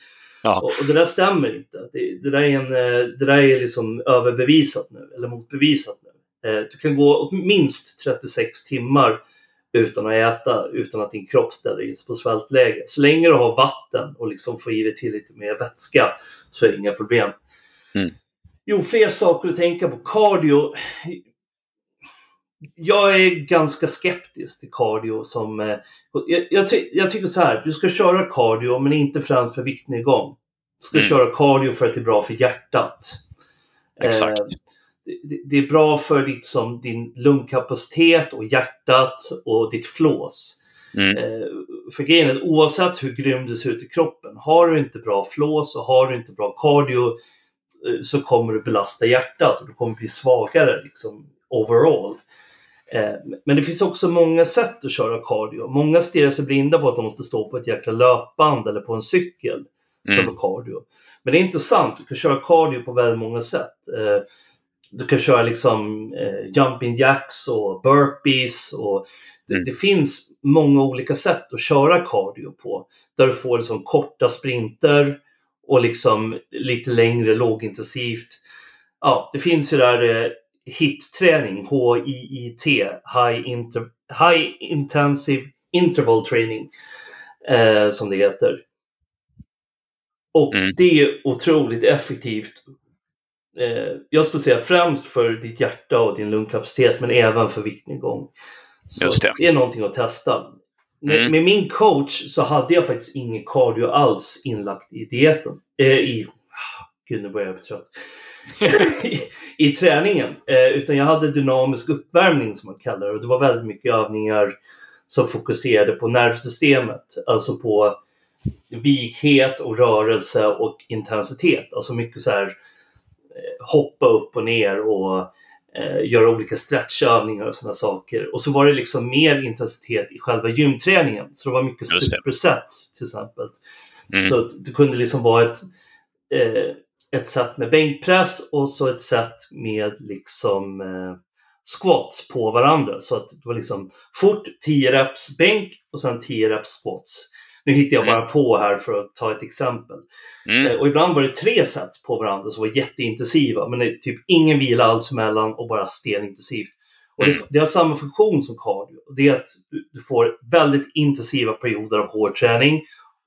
Ja. Och, och, det där stämmer inte. Det, det, där är en, eh, det där är liksom överbevisat nu, eller motbevisat nu. Eh, du kan gå minst 36 timmar utan att äta, utan att din kropp ställer in sig på svältläge. Så länge du har vatten och liksom får i dig tillräckligt med vätska så är det inga problem. Mm. Jo, fler saker att tänka på. Cardio jag är ganska skeptisk till cardio som... Eh, jag, jag, ty jag, tycker så här, du ska köra cardio men inte främst för viktnedgång. Du ska mm. köra cardio för att det är bra för hjärtat. Exakt. Eh, det, det, är bra för ditt, som, din lungkapacitet och hjärtat och ditt flås. Mm. Eh, för grejen är att oavsett hur grym du ser ut i kroppen, har du inte bra flås och har du inte bra cardio eh, så kommer du belasta hjärtat och du kommer bli svagare liksom, overall. Eh, men det finns också många sätt att köra cardio. Många stirrar sig blinda på att de måste stå på ett jäkla löpband eller på en cykel mm. för cardio. Men det är inte sant. Du kan köra cardio på väldigt många sätt. Eh, du kan köra liksom eh, jumping jacks och burpees. Och det, mm. det, finns många olika sätt att köra cardio på. Där du får liksom korta sprinter och liksom lite längre lågintensivt. Ja, det finns ju där HIT-träning, HIIT, High, Inter High Intensive Interval Training, eh, som det heter. Och mm. det är otroligt effektivt. Eh, jag skulle säga främst för ditt hjärta och din lungkapacitet, men även för viktnedgång. Så Just det. det är någonting att testa. Mm. Med min coach så hade jag faktiskt ingen cardio alls inlagt i dieten. Eh, i, ah, gud, nu börjar jag bli trött. i, träningen. Eh, utan jag hade dynamisk uppvärmning som man kallar det. Och det var väldigt mycket övningar som fokuserade på nervsystemet. Alltså på vighet och rörelse och intensitet. Alltså mycket så här eh, hoppa upp och ner och eh, göra olika stretchövningar och sådana saker. Och så var det liksom mer intensitet i själva gymträningen. Så det var mycket supersets till exempel. Mm. Så det kunde liksom vara ett eh, ett set med bänkpress och så ett set med liksom eh, squats på varandra. Så att det var liksom fort 10 reps bänk och sen 10 reps squats. Nu hittar jag mm. bara på här för att ta ett exempel. Mm. Eh, och ibland var det tre sets på varandra som var jätteintensiva men det är typ ingen vila alls emellan och bara stenintensivt. Och det, mm. det, har samma funktion som cardio. Det är att du, du får väldigt intensiva perioder av hård träning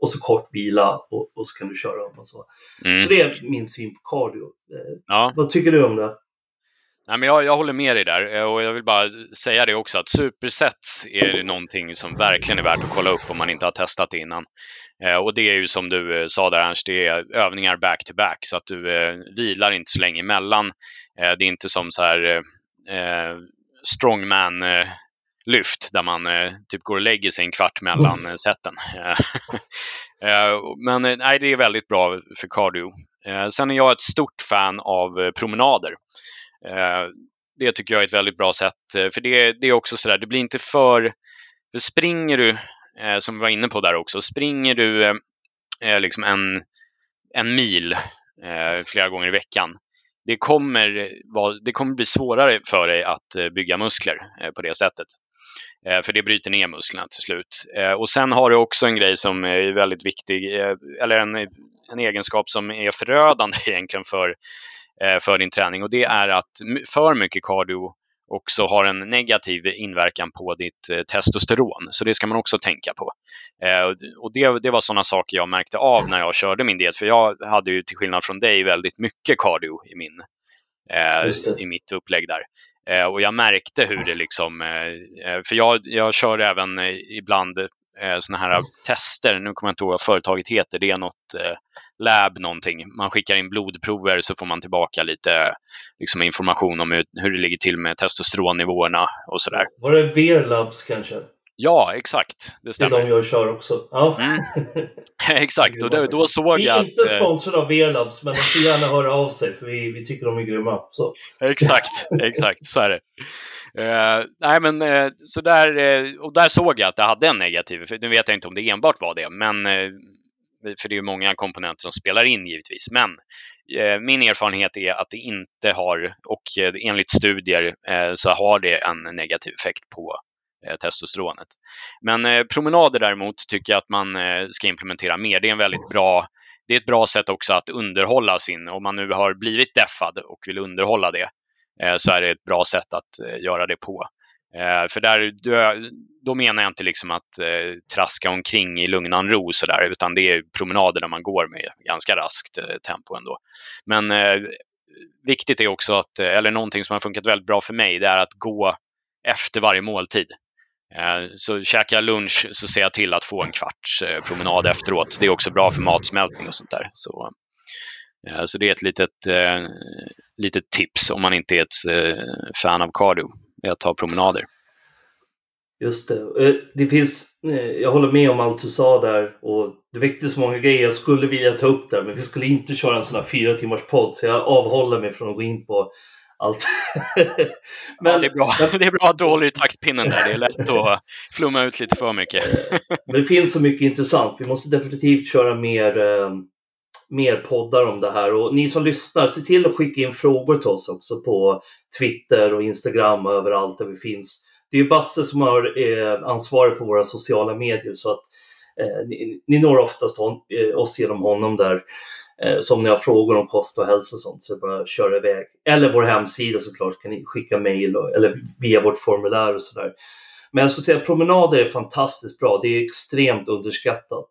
och så kort vila och, och så kan du köra om och så. Mm. Så det är min syn på cardio. Eh, ja. Vad tycker du om det? Nej, men jag, jag håller med dig där eh, och jag vill bara säga det också att supersets är någonting som verkligen är värt att kolla upp om man inte har testat det innan. Eh, och det är ju som du sa där Ernst, det är övningar back to back så att du vilar inte så länge emellan. det är inte som så här strongman lyft där man eh, typ går och lägger sig en kvart mellan eh, sätten. eh, men nej, det är väldigt bra för cardio. Eh, sen är jag ett stort fan av eh, promenader. Eh, det tycker jag är ett väldigt bra sätt, för det, det är också sådär, det blir inte för... för springer du, som vi var inne på där också, springer du liksom en, en mil flera gånger i veckan, det kommer, det kommer bli svårare för dig att bygga muskler på det sättet. Eh, för det bryter ner musklerna till slut. Eh, och sen har du också en grej som är väldigt viktig, eh, eller en, en egenskap som är förödande egentligen för, för din träning och det är att för mycket cardio också har en negativ inverkan på ditt testosteron. Så det ska man också tänka på. Och det, det var sådana saker jag märkte av när jag körde min diet. För jag hade ju till skillnad från dig väldigt mycket cardio i, min, i mitt upplägg där. Eh, och jag märkte hur det liksom, eh, eh för jag, jag kör även eh, ibland eh, sådana här tester. Nu kommer jag inte ihåg vad företaget heter. Det är något eh, lab någonting. Man skickar in blodprover så får man tillbaka lite liksom, information om hur, hur det ligger till med testosteronnivåerna och sådär. Var det Verlabs kanske? Ja, exakt. Det stämmer. Det är de jag kör också. Ja. Mm. exakt, och då, då såg jag att... Vi är inte sponsrade av Verlabs, men de får gärna höra av sig för vi, vi tycker de är grymma. Så. exakt, exakt, så är det. Uh, nej, men uh, så där, uh, och där såg jag att det hade en negativ effekt. Nu vet jag inte om det enbart var det, men för det är många komponenter som spelar in givetvis. Men min erfarenhet är att det inte har, och enligt studier så har det en negativ effekt på Eh, Eh, testosteronet. Men eh, promenader däremot tycker jag att man eh, ska implementera mer. Det är en väldigt bra det är ett bra sätt också att underhålla sin, om man nu har blivit deffad och vill underhålla det, eh, så är det ett bra sätt att eh, göra det på. För där, då menar jag inte liksom att traska omkring i lugnan ro sådär, utan det är promenader där man går med ganska raskt tempo ändå. Men viktigt är också att, eller någonting som har funkat väldigt bra för mig, det är att gå efter varje måltid. Eh, så käkar jag lunch så ser jag till att få en kvarts eh, promenad efteråt. Det är också bra för matsmältning och sånt där. Så, eh, så det är ett litet, litet tips om man inte är ett fan av cardio, att ta promenader. Just det. Det finns, jag håller med om allt du sa där och det väckte så många grejer jag skulle vilja ta upp där men vi skulle inte köra en sån här fyra timmars podd så jag avhåller mig från att gå in på allt. men, ja, det, är bra. det är bra att du håller i taktpinnen där. Det är lätt att flumma ut lite för mycket. men det finns så mycket intressant. Vi måste definitivt köra mer, eh, mer poddar om det här. Och ni som lyssnar, se till att skicka in frågor till oss också på Twitter och Instagram och överallt där vi finns. Det är Basse som har eh, ansvarig för våra sociala medier så att eh, ni, ni når oftast hon, eh, oss genom honom där. Eh, så om ni har frågor om kost och hälsa och sånt så bara att köra iväg. Eller vår hemsida såklart kan ni skicka mejl eller via vårt formulär och sådär. Men jag skulle säga att promenader är fantastiskt bra. Det är extremt underskattat.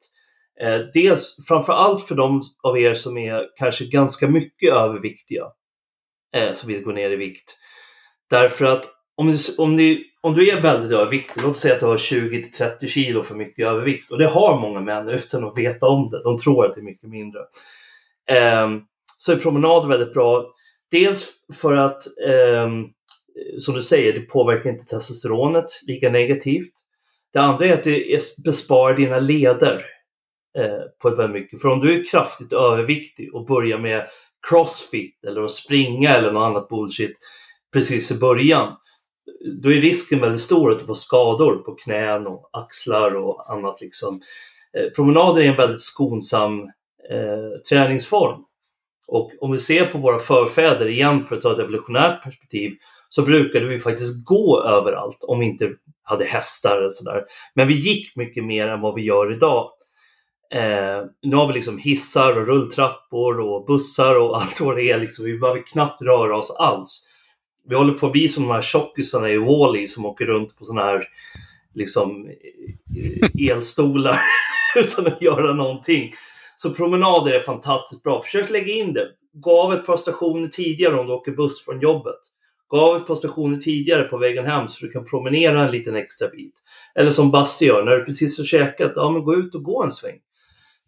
Eh, dels framför allt för de av er som är kanske ganska mycket överviktiga. Eh, som vill gå ner i vikt. Därför att om ni, om, ni, om du är väldigt överviktig, låt säga att du har 20-30 kilo för mycket övervikt och det har många män utan att veta om det. De tror att det är mycket mindre. Ehm, så är promenad väldigt bra. Dels för att, ehm, som du säger, det påverkar inte testosteronet lika negativt. Det andra är att det besparar dina leder eh, på ett väldigt mycket. För om du är kraftigt överviktig och börjar med crossfit eller att springa eller något annat bullshit precis i början, då är risken väldigt stor att du får skador på knän och axlar och annat. Liksom. Eh, promenader är en väldigt skonsam eh, träningsform. Och om vi ser på våra förfäder igen för att ta ett evolutionärt perspektiv så brukade vi faktiskt gå överallt om vi inte hade hästar och sådär. Men vi gick mycket mer än vad vi gör idag. Eh, nu har vi liksom hissar och rulltrappor och bussar och allt vad det är. Liksom. Vi behöver knappt röra oss alls. Vi håller på att bli som de här tjockisarna i Wall-E som åker runt på sådana här liksom, eh, elstolar utan att göra någonting. Så promenader är fantastiskt bra. Försök lägga in det. Gå av ett par stationer tidigare om du åker buss från jobbet. Gå av ett par stationer tidigare på vägen hem så du kan promenera en liten extra bit. Eller som Basse gör, när du precis har käkat, ja men gå ut och gå en sväng.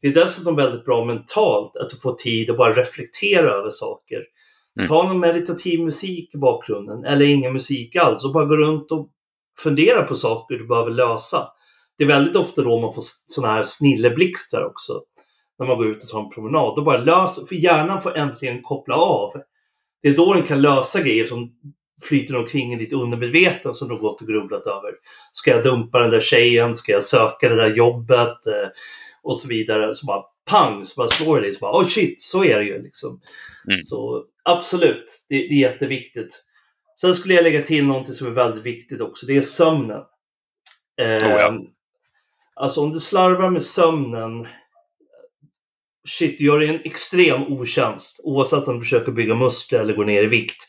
Det är dessutom väldigt bra mentalt att du får tid att bara reflektera över saker. Mm. Ta någon meditativ musik i bakgrunden eller ingen musik alls och bara gå runt och fundera på saker du behöver lösa. Det är väldigt ofta då man får sådana här snilleblixtar också när man går ut och tar en promenad. Då bara löser, för hjärnan får äntligen koppla av. Det är då den kan lösa grejer som flyter omkring i ditt undermedvetna som du gått och grubblat över. Ska jag dumpa den där tjejen? Ska jag söka det där jobbet? Eh, och så vidare. Så bara pang, så bara slår det dig. Så bara, oh shit, så är det ju liksom. Mm. Så absolut, det, det, är jätteviktigt. Sen skulle jag lägga till någonting som är väldigt viktigt också. Det är sömnen. Eh, oh ja. Alltså om du slarvar med sömnen shit, du gör en extrem otjänst oavsett om du försöker bygga muskler eller gå ner i vikt.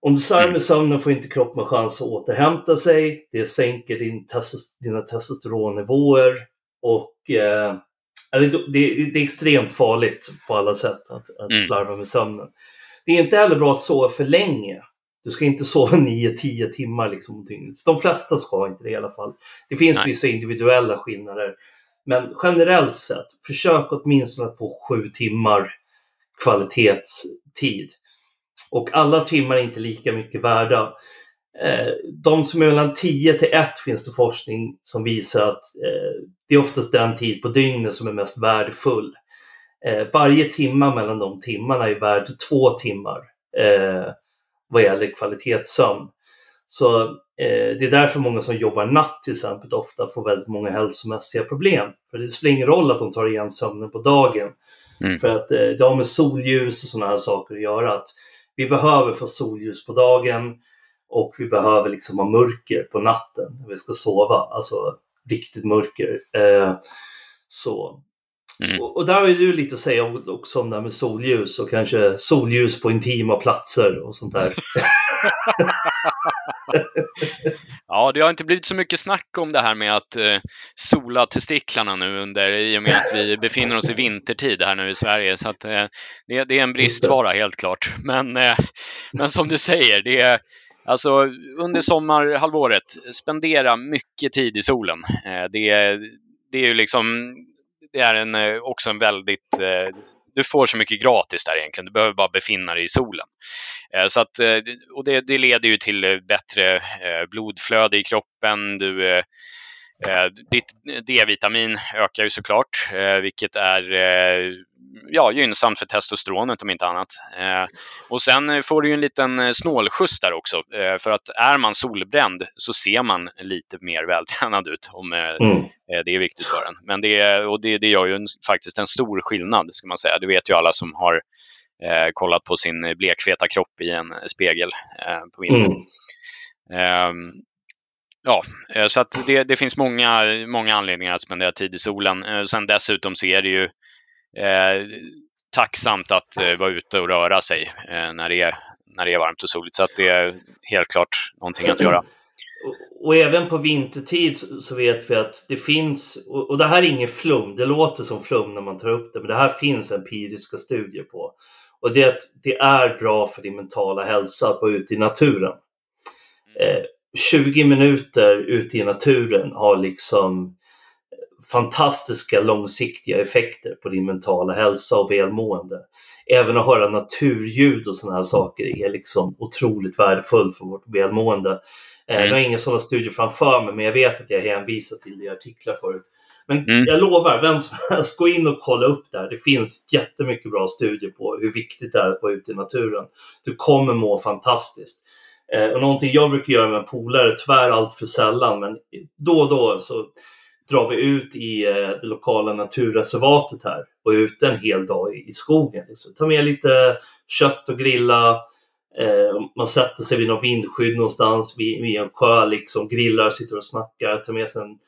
Om du slarvar med sömnen får inte kroppen chans att återhämta sig. Det sänker din testos dina testosteronnivåer och eh, det, det, det, är extremt farligt på alla sätt att, att mm. slarva med sömnen. Det är inte heller bra att sova för länge. Du ska inte sova 9-10 timmar liksom. De flesta ska inte det i alla fall. Det finns Nej. vissa individuella skillnader. Men generellt sett, försök åtminstone att få sju timmar kvalitetstid. Och alla timmar är inte lika mycket värda. Eh, de som är mellan 10 till 1 finns det forskning som visar att eh, det är oftast den tid på dygnet som är mest värdefull. Eh, varje timma mellan de timmarna är värd två timmar vad gäller kvalitetssömn. Så eh, det är därför många som jobbar natt till exempel ofta får väldigt många hälsomässiga problem. För det spelar ingen roll att de tar igen sömnen på dagen. Mm. För att eh, det har med solljus och sådana här saker att göra. Att vi behöver få solljus på dagen och vi behöver liksom ha mörker på natten när vi ska sova. Alltså riktigt mörker. Eh, så Mm. Och, och, där har du lite att säga också om det här med solljus och kanske solljus på intima platser och sånt där. ja, det har inte blivit så mycket snack om det här med att eh, sola testiklarna nu under, i och med att vi befinner oss i vintertid här nu i Sverige. Så att, eh, det, det, är en bristvara helt klart. Men, eh, men som du säger, det är Alltså under sommarhalvåret, spendera mycket tid i solen. Eh, det, det är ju liksom det är en, eh, också en väldigt... Eh, du får så mycket gratis där egentligen. Du behöver bara befinna dig i solen. Eh, så att, eh, och det, det leder ju till eh, bättre eh, blodflöde i kroppen. Du, ditt D-vitamin ökar ju såklart, vilket är ja, gynnsamt för testosteronet om inte annat. Eh, och sen får du ju en liten eh, snålskjuts där också. Eh, för att är man solbränd så ser man lite mer vältränad ut om eh, mm. Eh, det är viktigt för en. Men det, och det, det gör ju en, faktiskt en stor skillnad, ska man säga. Det vet ju alla som har kollat på sin blekfeta kropp i en spegel på vintern. Mm. Ehm, ja, så att det, det, finns många, många anledningar att spendera tid i solen. Sen dessutom så är det ju eh, tacksamt att eh, vara ute och röra sig eh, när, det är, när det är varmt och soligt. Så att det är helt klart någonting att göra. Och även på vintertid så vet vi att det finns, och det här är ingen flum, det låter som flum när man tar upp det, men det här finns empiriska studier på. Och det är att det är bra för din mentala hälsa att vara ute i naturen. Eh, 20 minuter ute i naturen har liksom fantastiska långsiktiga effekter på din mentala hälsa och välmående. Även att höra naturljud och sådana här saker är liksom otroligt värdefullt för vårt välmående. Eh, mm. Jag har inga sådana studier framför mig, men jag vet att jag hänvisat till det i artiklar förut. Men mm. jag lovar, vem som helst, gå in och kolla upp det här. Det finns jättemycket bra studier på hur viktigt det är att vara ute i naturen. Du kommer må fantastiskt. Eh, och någonting jag brukar göra med polare, tyvärr allt för sällan, men då och då så drar vi ut i eh, det lokala naturreservatet här och är ute en hel dag i, skogen. Liksom. Ta med lite kött och grilla. Eh, man sätter sig vid någon vindskydd någonstans vid, vid en sjö, liksom, grillar, sitter och snackar, tar med sig en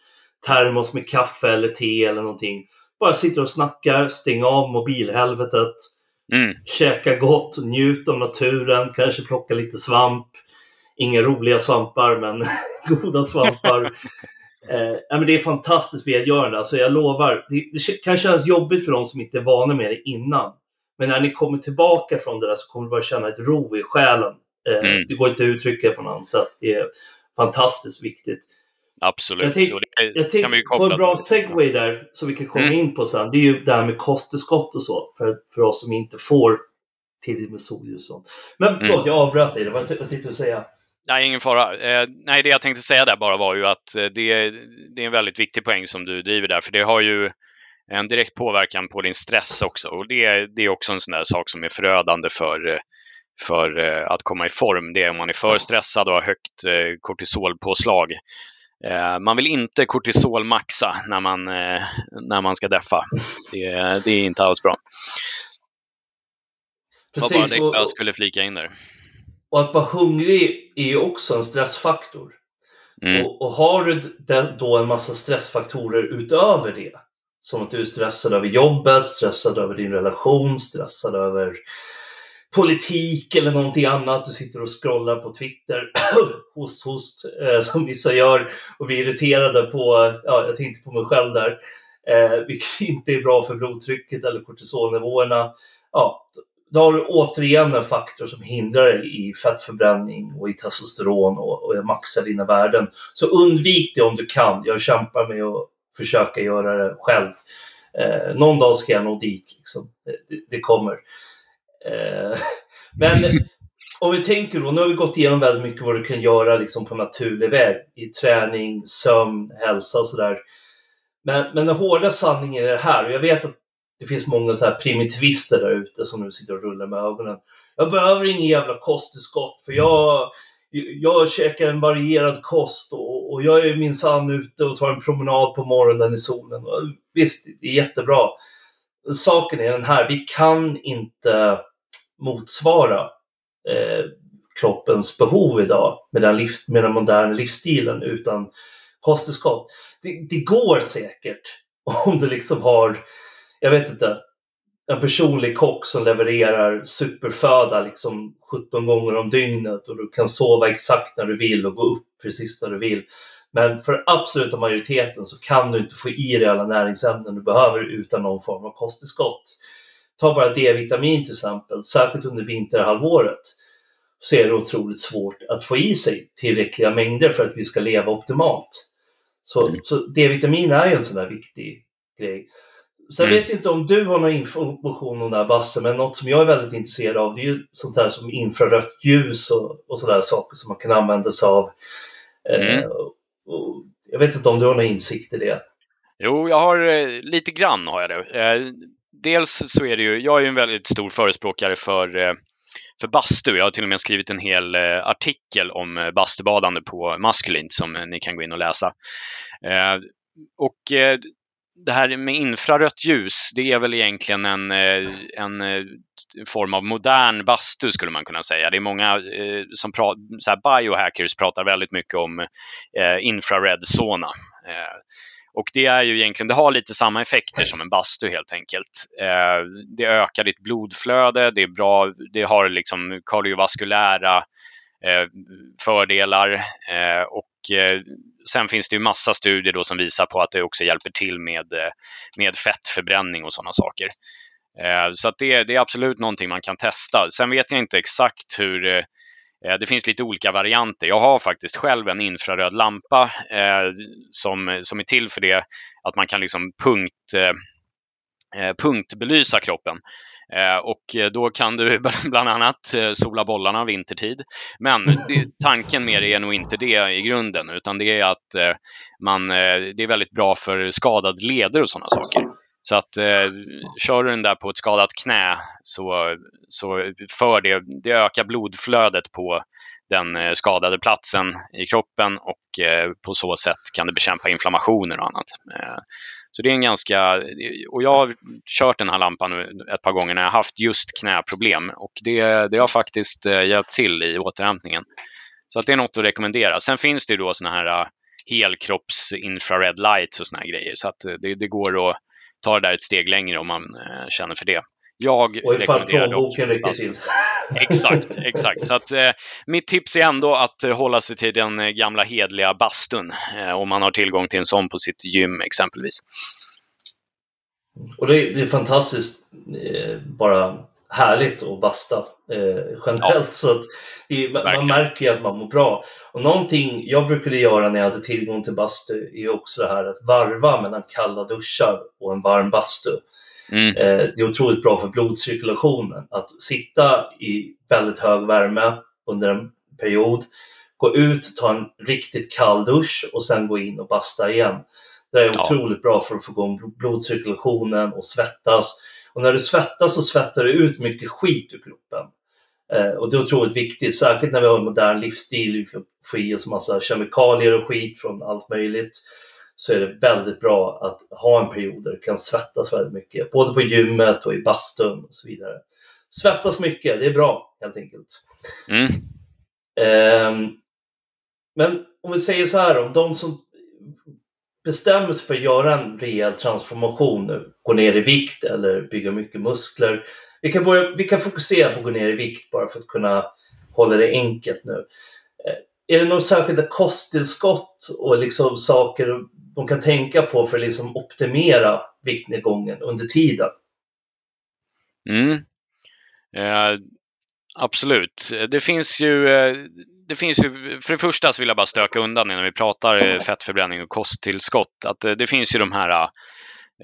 termos med kaffe eller te eller någonting. Bara sitter och snackar, stänger av mobilhelvetet, mm. käkar gott, njut av naturen, kanske plocka lite svamp. Inga roliga svampar, men goda svampar. Eh, men det är fantastiskt välgörande. Alltså jag lovar, det, det, kan kännas jobbigt för de som inte är vana med det innan. Men när ni kommer tillbaka från det där så kommer du bara känna ett ro i själen. Eh, mm. Det går inte att uttrycka på något annat sätt. Det är fantastiskt viktigt. Absolut. Jag, tänk, jag tänkte på en bra segway där som vi kan komma mm. in på sen. Det är ju det här med kosttillskott och så. För, för oss som inte får tillräckligt med solljus och sånt. Men förlåt, mm. jag avbröt dig. Vad tänkte du säga? Nej, ingen fara. Eh, nej, det jag tänkte säga där bara var ju att eh, det, det är en väldigt viktig poäng som du driver där, för det har ju en direkt påverkan på din stress också. Och det, det är också en sån där sak som är förödande för, för eh, att komma i form. Det är om man är för stressad och har högt eh, kortisolpåslag. Eh, man vill inte kortisolmaxa när man, när man ska deffa. Det, det är inte alls bra. Precis, det var bara det jag skulle flika in där. Och att vara hungrig är ju också en stressfaktor. Mm. Och, och, har du då en massa stressfaktorer utöver det, som att du är stressad över jobbet, stressad över din relation, stressad över politik eller någonting annat. Du sitter och scrollar på Twitter, host host, eh, som vissa gör och blir irriterade på, ja, jag tänkte på mig själv där, eh, vilket inte är bra för blodtrycket eller kortisolnivåerna. Ja, då har du återigen en faktor som hindrar dig i fettförbränning och i testosteron och, och maxar dina värden. Så undvik det om du kan. Jag kämpar med att försöka göra det själv. Eh, någon dag ska jag nå dit. Liksom. Det, det kommer. Eh, men om vi tänker då, nu har vi gått igenom väldigt mycket vad du kan göra liksom, på naturlig väg i träning, sömn, hälsa och sådär. Men, men den hårda sanningen är det här, och jag vet att det finns många så här primitivister där ute som nu sitter och rullar med ögonen. Jag behöver ingen jävla kosttillskott för jag, jag käkar en varierad kost och, och jag är minsann ute och tar en promenad på morgonen i solen. Och visst, det är jättebra. Saken är den här, vi kan inte motsvara eh, kroppens behov idag med den, liv, med den moderna livsstilen utan kosttillskott. Det, det går säkert om du liksom har jag vet inte, en personlig kock som levererar superföda liksom 17 gånger om dygnet och du kan sova exakt när du vill och gå upp precis när du vill. Men för absoluta majoriteten så kan du inte få i dig alla näringsämnen du behöver utan någon form av kosttillskott. Ta bara D-vitamin till exempel, särskilt under vinterhalvåret så är det otroligt svårt att få i sig tillräckliga mängder för att vi ska leva optimalt. Så, mm. så D-vitamin är ju en sån där viktig grej. Sen mm. vet jag inte om du har någon information om det här Basse, men något som jag är väldigt intresserad av det är ju sånt här som infrarött ljus och, och sådana saker som man kan använda sig av. Eh, mm. Eh, jag vet inte om du har någon insikt i det? Jo, jag har eh, lite grann har jag det. Eh, dels så är det ju, jag är ju en väldigt stor förespråkare för eh, för bastu. Jag har till och med skrivit en hel eh, artikel om bastubadande på Maskulint som ni kan gå in och läsa. och det här med infrarött ljus, det är väl egentligen en, eh, en eh, form av modern bastu skulle man kunna säga. Det är många eh, som pratar, så här biohackers pratar väldigt mycket om infrared sauna. Och det är ju egentligen, det har lite samma effekter som en bastu helt enkelt. Det ökar ditt blodflöde, det är bra, det har liksom kardiovaskulära fördelar och Eh, sen finns det ju massa studier då som visar på att det också hjälper till med, eh, med fettförbränning och sådana saker. Eh, så att det, det är absolut någonting man kan testa. Sen vet jag inte exakt hur det finns lite olika varianter. Jag har faktiskt själv en infraröd lampa eh, som, som är till för det att man kan liksom punkt, eh, punktbelysa kroppen. Eh, och eh, då kan du bland annat eh, sola bollarna vintertid. Men tanken med det är nog inte det i grunden, utan det är att man, det är väldigt bra för skadade leder och sådana saker. Så att eh, kör du den där på ett skadat knä så, så för det, det ökar blodflödet på den skadade platsen i kroppen och eh, på så sätt kan det bekämpa inflammationer och annat. Eh, så det är en ganska, och jag har kört den här lampan nu ett par gånger när jag haft just knäproblem och det, det har faktiskt eh, hjälpt till i återhämtningen. Så att det är något att rekommendera. Sen finns det ju då sådana här eh, helkropps infrared lights och såna här grejer så att eh, det, det går att ta det där ett steg längre om man känner för det. Jag och ifall plånboken räcker till. Exakt, exakt. Så att, eh, mitt tips är ändå att eh, hålla sig till den eh, gamla hedliga bastun eh, om man har tillgång till en sån på sitt gym exempelvis. Och det, det är fantastiskt eh, bara härligt att basta eh, generellt. Ja. Så att det, man märker ju att man mår bra. Och någonting jag brukade göra när jag hade tillgång till bastu är också det här att varva mellan kalla duschar och en varm bastu. Mm. Eh, det är otroligt bra för blodcirkulationen att sitta i väldigt hög värme under en period, gå ut, ta en riktigt kall dusch och sen gå in och basta igen. Det är otroligt ja. bra för att få igång blodcirkulationen och svettas. Och när du svettas så svettar du ut mycket skit ur kroppen. Eh, och det är otroligt viktigt, särskilt när vi har en modern livsstil, vi får i oss massa kemikalier och skit från allt möjligt så är det väldigt bra att ha en period där du kan svettas väldigt mycket, både på gymmet och i bastun och så vidare. Svettas mycket, det är bra helt enkelt. Mm. Um, men om vi säger så här, om de som bestämmer sig för att göra en rejäl transformation nu, gå ner i vikt eller bygga mycket muskler, vi kan, börja, vi kan fokusera på att gå ner i vikt bara för att kunna hålla det enkelt nu. Eh, är det några särskilda kosttillskott och liksom saker de kan tänka på för att liksom optimera viktnedgången under tiden? Mm. Eh, absolut. Det finns ju eh, det finns ju, för det första så vill jag bara stöka undan när vi pratar eh, fettförbränning och kosttillskott. Att eh, det finns ju de här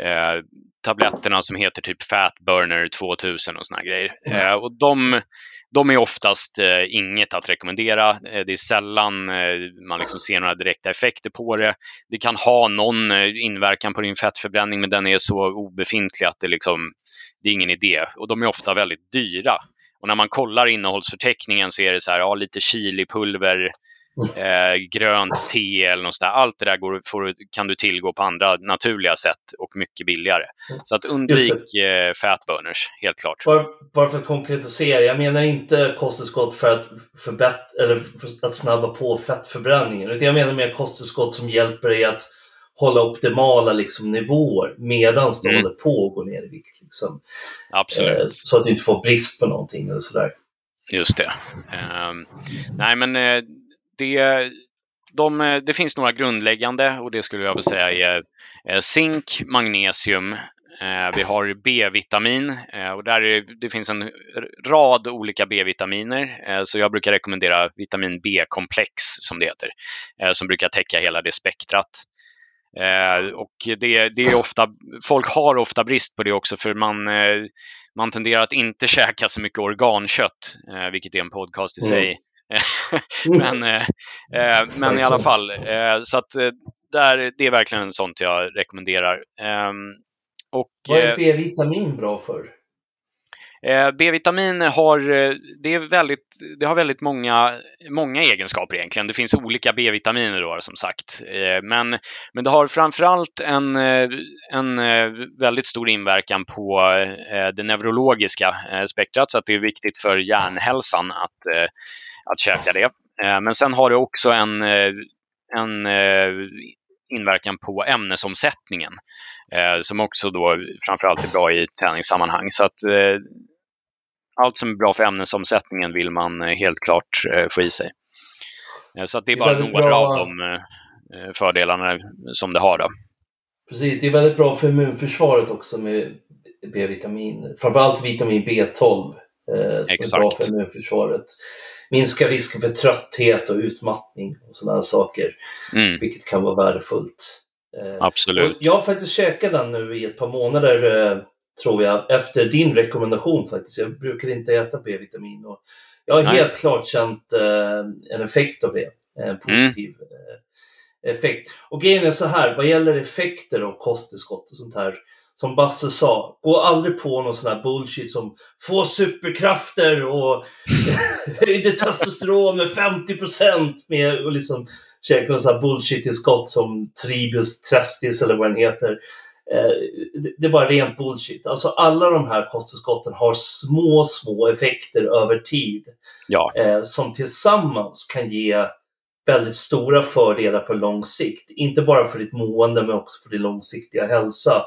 eh, tabletterna som heter typ Fat Burner 2000 och såna grejer. Eh, och de, de är oftast eh, inget att rekommendera. Eh, det är sällan eh, man liksom ser några direkta effekter på det. Det kan ha någon eh, inverkan på din fettförbränning men den är så obefintlig att det, liksom, det är ingen idé. Och de är ofta väldigt dyra. Och när man kollar innehållsförteckningen så är det så här, ja, lite chilipulver, eh, grönt te eller något sådär. Allt det där går, får, kan du tillgå på andra naturliga sätt och mycket billigare. Så att undvik eh, fatburners, helt klart. Bara, bara för att konkretisera, jag menar inte kosttillskott för att, förbättra, eller för att snabba på fettförbränningen. Utan jag menar mer kosttillskott som hjälper dig att hålla optimala liksom, nivåer medan du mm. håller på att gå ner i vikt. Liksom. Eh, så att du inte får brist på någonting eller sådär. Just det. Um, nej, men uh, det, de, det finns några grundläggande och det skulle jag vilja säga är eh, zink, magnesium, eh, vi har B-vitamin eh, och där är, det finns en rad olika B-vitaminer. Så jag brukar rekommendera vitamin B-komplex som det heter, som brukar täcka hela det spektrat. Och det, det, är ofta, folk har ofta brist på det också för man, man tenderar att inte käka så mycket organkött, vilket är en podcast i mm. sig. men, eh, eh, men i alla fall, eh, så att där, det är verkligen sånt jag rekommenderar. Ehm, och, Vad är B-vitamin bra för? Eh, B-vitamin har, eh, det är väldigt, det har väldigt många, många egenskaper egentligen. Det finns olika B-vitaminer då som sagt. Eh, men, men det har framförallt en, en väldigt stor inverkan på det neurologiska spektrat så att det är viktigt för hjärnhälsan att, att käka det. Men sen har det också en, en inverkan på ämnesomsättningen som också då framförallt är bra i träningssammanhang. Så att allt som är bra för ämnesomsättningen vill man eh, helt klart eh, få i sig. Eh, så att det är bara det är några bra... av de fördelarna som det har. Då. Precis, det är väldigt bra för immunförsvaret också med B-vitamin. Framförallt vitamin B12 som Exakt. är bra för immunförsvaret. Minska risken för trötthet och utmattning och sådana saker. Mm. Vilket kan vara värdefullt. Absolut. Och jag har faktiskt käkat den nu i ett par månader tror jag, efter din rekommendation faktiskt. Jag brukar inte äta B-vitamin och jag har Nej. helt klart känt eh, en effekt av det. En positiv mm. eh, effekt. Och grejen är så här, vad gäller effekter av kosttillskott och sånt här. Som Basse sa, gå aldrig på någon sån här bullshit som få superkrafter och höjde testosteron med 50% med och liksom käka någon sån här bullshit-tillskott som Tribus Trestis eller vad den heter. Eh, det är bara ren bullshit. Alltså alla de här kosttillskotten har små, små effekter över tid. Ja. Eh, som tillsammans kan ge väldigt stora fördelar på lång sikt. Inte bara för ditt mående men också för din långsiktiga hälsa.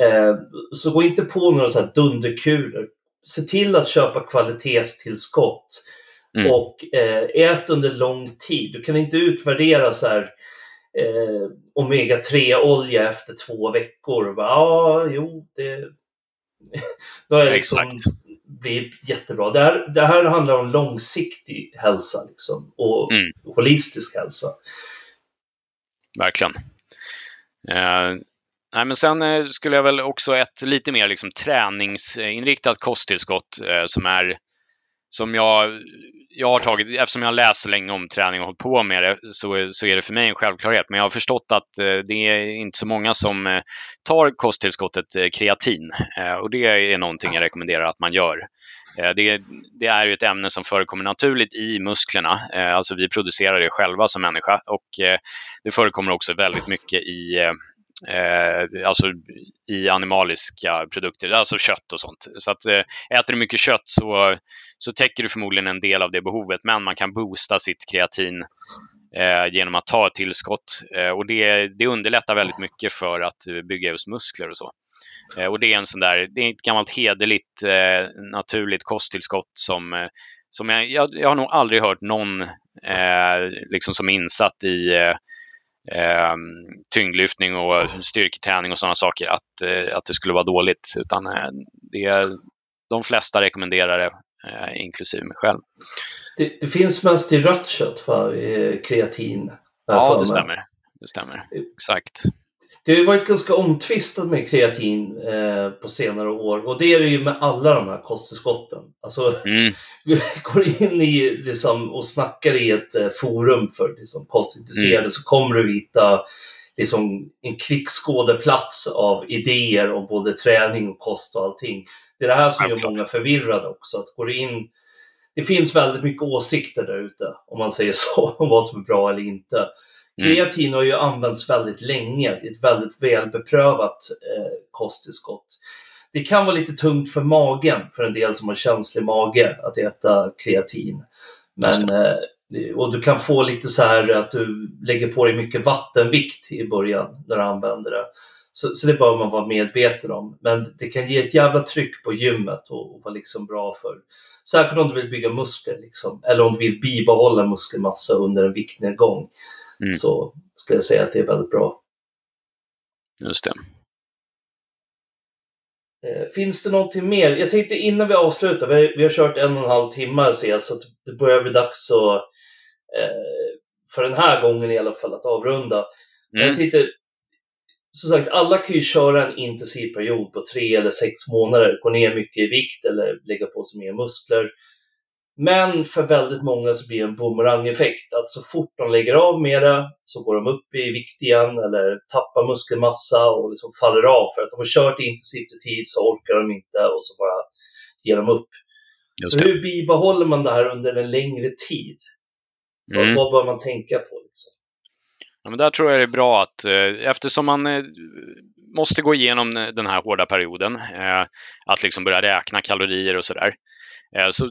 Eh, så gå inte på några så här dunderkulor. Se till att köpa kvalitetstillskott. Mm. Och ät under lång tid. Du kan inte utvärdera så här eh, omega-3-olja efter två veckor. Ja, ah, jo, det... Då är det liksom blir jättebra. Det här, det här handlar om långsiktig hälsa liksom, och mm. holistisk hälsa. Verkligen. Eh, nej, men sen eh, skulle jag väl också ett lite mer liksom, träningsinriktat kosttillskott eh, som är som jag jag har tagit, eftersom jag har läst så länge om träning och hållit på med det, så, så är det för mig en självklarhet. Men jag har förstått att eh, det är inte så många som eh, tar kosttillskottet eh, kreatin. Eh, och det är någonting jag rekommenderar att man gör. Det, det, är ju ett ämne som förekommer naturligt i musklerna. Alltså vi producerar det själva som människa och det förekommer också väldigt mycket i eh, alltså i animaliska produkter, alltså kött och sånt. Så att eh, äter du mycket kött så, så täcker du förmodligen en del av det behovet, men man kan boosta sitt kreatin eh, genom att ta ett tillskott. Eh, och det, det underlättar väldigt mycket för att eh, bygga just muskler och så. Eh, och det är en sån där, det är ett gammalt hederligt eh, naturligt kosttillskott som, eh, som jag, jag, jag, har nog aldrig hört någon eh, liksom som är insatt i eh, eh, eh, tyngdlyftning och styrketräning och sådana saker att, eh, att det skulle vara dåligt. Utan eh, det, de flesta rekommenderar det, eh, inklusive mig själv. Det, det finns mest i rött kött, va? kreatin. Ja, det stämmer. Det stämmer. Exakt. Det har ju varit ganska omtvistat med kreatin eh, på senare år och det är det ju med alla de här kosttillskotten. Alltså, mm. går in i liksom, och snackar i ett eh, forum för liksom, kostintresserade mm. så kommer du hitta liksom, en kvickskådeplats av idéer om både träning och kost och allting. Det är det här som gör många förvirrade också. Att går in, det finns väldigt mycket åsikter där ute, om man säger så, om vad som är bra eller inte. Mm. Kreatin har ju använts väldigt länge. Det är ett väldigt välbeprövat eh, kosttillskott. Det kan vara lite tungt för magen för en del som har känslig mage att äta kreatin. Men, eh, och du kan få lite så här att du lägger på dig mycket vattenvikt i början när du använder det. Så, så det bör man vara medveten om. Men det kan ge ett jävla tryck på gymmet och, och vara liksom bra för Särskilt om du vill bygga muskler liksom, eller om du vill bibehålla muskelmassa under en viktnedgång mm. så skulle jag säga att det är väldigt bra. Just det. Eh, finns det någonting mer? Jag tänkte innan vi avslutar, vi har, vi har kört en och en halv timme ser jag, så det börjar bli dags att, eh, för den här gången i alla fall, att avrunda. Mm. Jag tänkte, som sagt, alla kan ju köra en intensiv period på tre eller sex månader, gå ner mycket i vikt eller lägga på sig mer muskler. Men för väldigt många så blir det en bumerangeffekt, att så fort de lägger av med det så går de upp i vikt igen eller tappar muskelmassa och liksom faller av för att de har kört intensivt i tid så orkar de inte och så bara ger de upp. Så hur bibehåller man det här under en längre tid? Mm. Vad, vad bör man tänka på? Liksom? Ja, men där tror jag det är bra att eh, eftersom man eh, måste gå igenom den här hårda perioden, eh, att liksom börja räkna kalorier och sådär, så,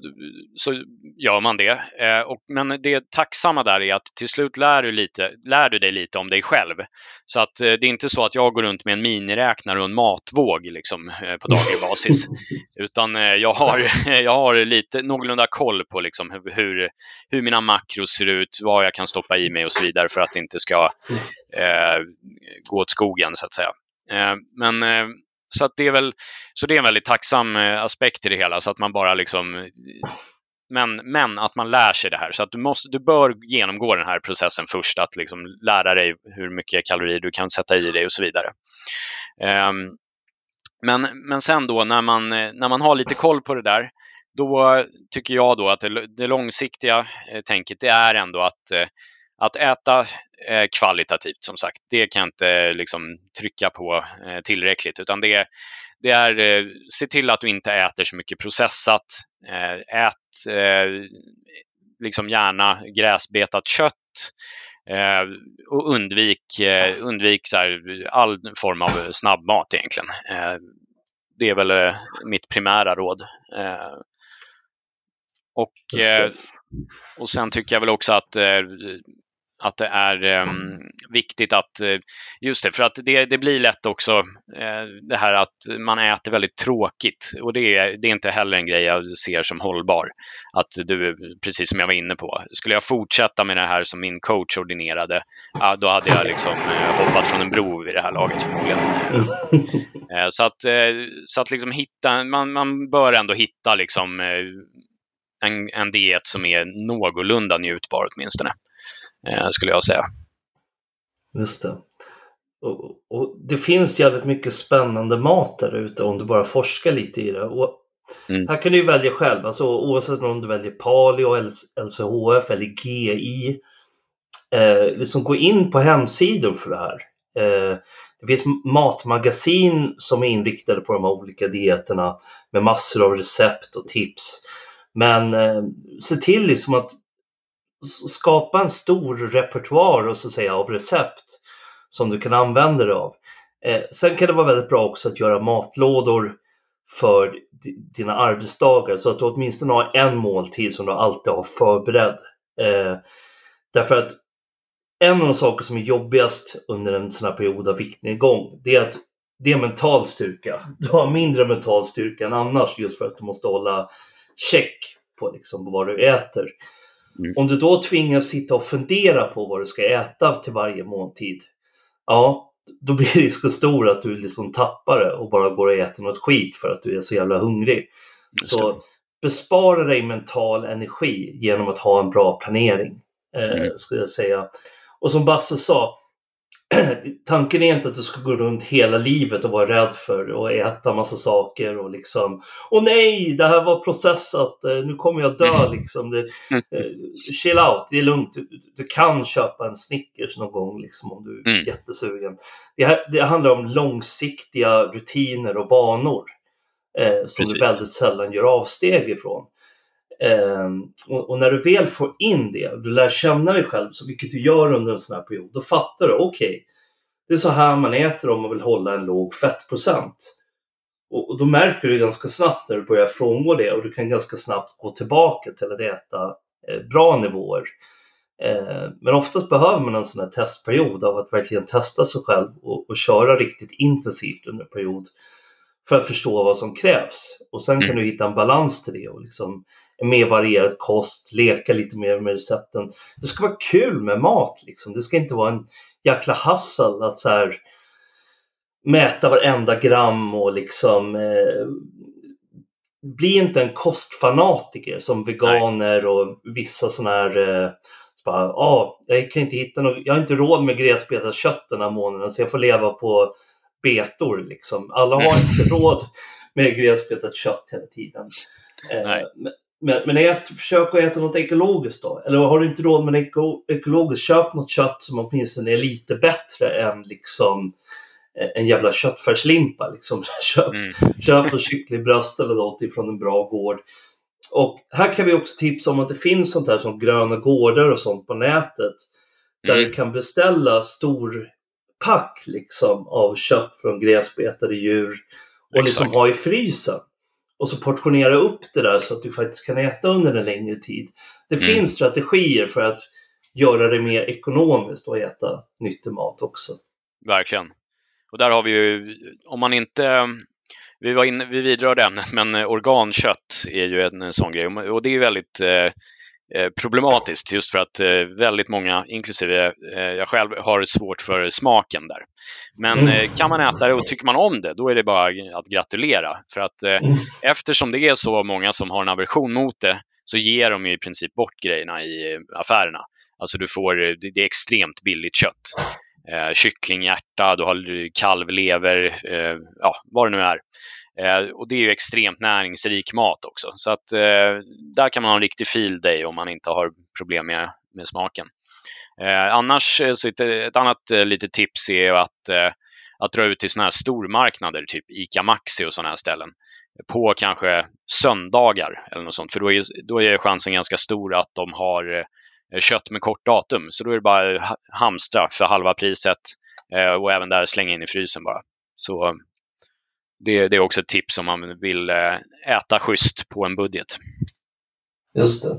så gör man det. Eh, och, men det tacksamma där är att till slut lär du, lite, lär du dig lite om dig själv. Så att eh, det är inte så att jag går runt med en miniräknare och en matvåg liksom, på daglig basis. Utan jag har, jag har lite någorlunda koll på liksom, hur, hur mina makros ser ut, vad jag kan stoppa i mig och så vidare för att det inte ska eh, gå åt skogen så att säga. Eh, men så att det är väl så det är en väldigt tacksam eh, aspekt i det hela, så att man bara liksom men, men att man lär sig det här. Så att du, måste, du bör genomgå den här processen först, att liksom lära dig hur mycket kalorier du kan sätta i dig och så vidare. Um, men, men sen då när man, när man har lite koll på det där, då tycker jag då att det, det långsiktiga eh, tänket det är ändå att eh, att äta eh, kvalitativt som sagt, det kan jag inte liksom, trycka på eh, tillräckligt utan det, det är eh, se till att du inte äter så mycket processat. Eh, ät eh, liksom gärna gräsbetat kött eh, och undvik, undvik så här, all form av snabbmat egentligen. det är väl mitt primära råd. och, och sen tycker jag väl också att att det är um, viktigt att, uh, just det, för att det, det blir lätt också uh, det här att man äter väldigt tråkigt och det är, det är inte heller en grej jag ser som hållbar. Att du, precis som jag var inne på, skulle jag fortsätta med det här som min coach ordinerade, uh, då hade jag liksom uh, hoppat från en bro vid det här laget förmodligen. så att, så att liksom hitta, man, man bör ändå hitta liksom en, en diet som är någorlunda njutbar åtminstone. Eh, skulle jag säga. Just det. Och, och, det finns jävligt mycket spännande mat där ute om du bara forskar lite i det. Och mm. Här kan du välja själv, alltså, oavsett om du väljer paleo, LCHF eller GI. Eh, liksom gå in på hemsidor för det här. Eh, det finns matmagasin som är inriktade på de här olika dieterna med massor av recept och tips. Men eh, se till liksom att skapa en stor repertoar och så säga, av recept som du kan använda dig av. Eh, sen kan det vara väldigt bra också att göra matlådor för dina arbetsdagar så att du åtminstone har en måltid som du alltid har förberedd. Eh, därför att en av de saker som är jobbigast under en sån här period av viktnedgång, det är att det är mental styrka. Du har mindre mental styrka än annars just för att du måste hålla check på, liksom, på vad du äter. Mm. Om du då tvingas sitta och fundera på vad du ska äta till varje måltid, ja, då blir risken stor att du liksom tappar det och bara går och äter något skit för att du är så jävla hungrig. Så bespara dig mental energi genom att ha en bra planering, eh, mm. skulle jag säga. Och som Basse sa, tanken är inte att du ska gå runt hela livet och vara rädd för att äta massa saker och liksom Åh nej, det här var processat, eh, nu kommer jag dö mm. liksom. Det, eh, chill out, det är lugnt. Du, du, kan köpa en Snickers någon gång liksom om du är mm. jättesugen. Det, det handlar om långsiktiga rutiner och vanor eh, som Precis. du väldigt sällan gör avsteg ifrån. Eh, och, och, när du väl får in det, du lär känna dig själv, så vilket du gör under en sån här period, då fattar du, okej, okay, det är så här man äter om man vill hålla en låg fettprocent. Och, och då märker du ganska snabbt när du börjar frångå det och du kan ganska snabbt gå tillbaka till att äta eh, bra nivåer. Eh, men oftast behöver man en sån här testperiod av att verkligen testa sig själv och, och köra riktigt intensivt under en period för att förstå vad som krävs. Och sen kan mm. du hitta en balans till det och liksom mer varierad kost, leka lite mer med recepten. Det ska vara kul med mat liksom. Det ska inte vara en jäkla hassel att så här mäta varenda gram och liksom eh, bli inte en kostfanatiker som veganer Nej. och vissa sådana här eh, så bara, ah, jag kan inte hitta något, jag har inte råd med gräsbetat kött den här månaden så jag får leva på betor liksom. Alla har inte råd med gräsbetat kött hela tiden. Eh, men, men ät, försök att äta något ekologiskt då. Eller har du inte råd med eko, ekologiskt, köp något kött som åtminstone är lite bättre än liksom eh, en jävla köttfärslimpa. Liksom. Köp, mm. köp en kycklingbröst eller något ifrån en bra gård. Och här kan vi också tipsa om att det finns sånt här som gröna gårdar och sånt på nätet. Där mm. du kan beställa stor pack liksom av kött från gräsbetade djur och liksom ha i frysen. Och så portionera upp det där så att du faktiskt kan äta under en längre tid. Det mm. finns strategier för att göra det mer ekonomiskt att äta nyttig mat också. Verkligen. Och där har vi ju, om man inte vi, var in, vi vidrörde ämnet, men organkött är ju en sån grej och det är väldigt eh, Eh, problematiskt just för att eh, väldigt många, inklusive eh, jag själv, har svårt för smaken där. Men mm. kan man äta det och tycker man om det, då är det bara att gratulera. För att mm. eftersom det är så många som har en aversion mot det så ger de i princip bort grejerna i affärerna. Alltså du får, det är extremt billigt kött. Eh, kycklinghjärta, du har kalvlever, eh, ja, vad det nu är. Eh, och det är ju extremt näringsrik mat också. Så att eh, där kan man ha en riktig feel day om man inte har problem med, med smaken. Eh, annars, eh, så ett, ett annat eh, litet tips är att, eh, att dra ut till sådana här stormarknader, typ ICA Maxi och sådana här ställen på kanske söndagar eller något sånt. För då är, då är chansen ganska stor att de har kött med kort datum. Så då är det bara hamstra för halva priset och även där slänga in i frysen bara. Så det, det, är också ett tips om man vill eh, äta schysst på en budget. Just det.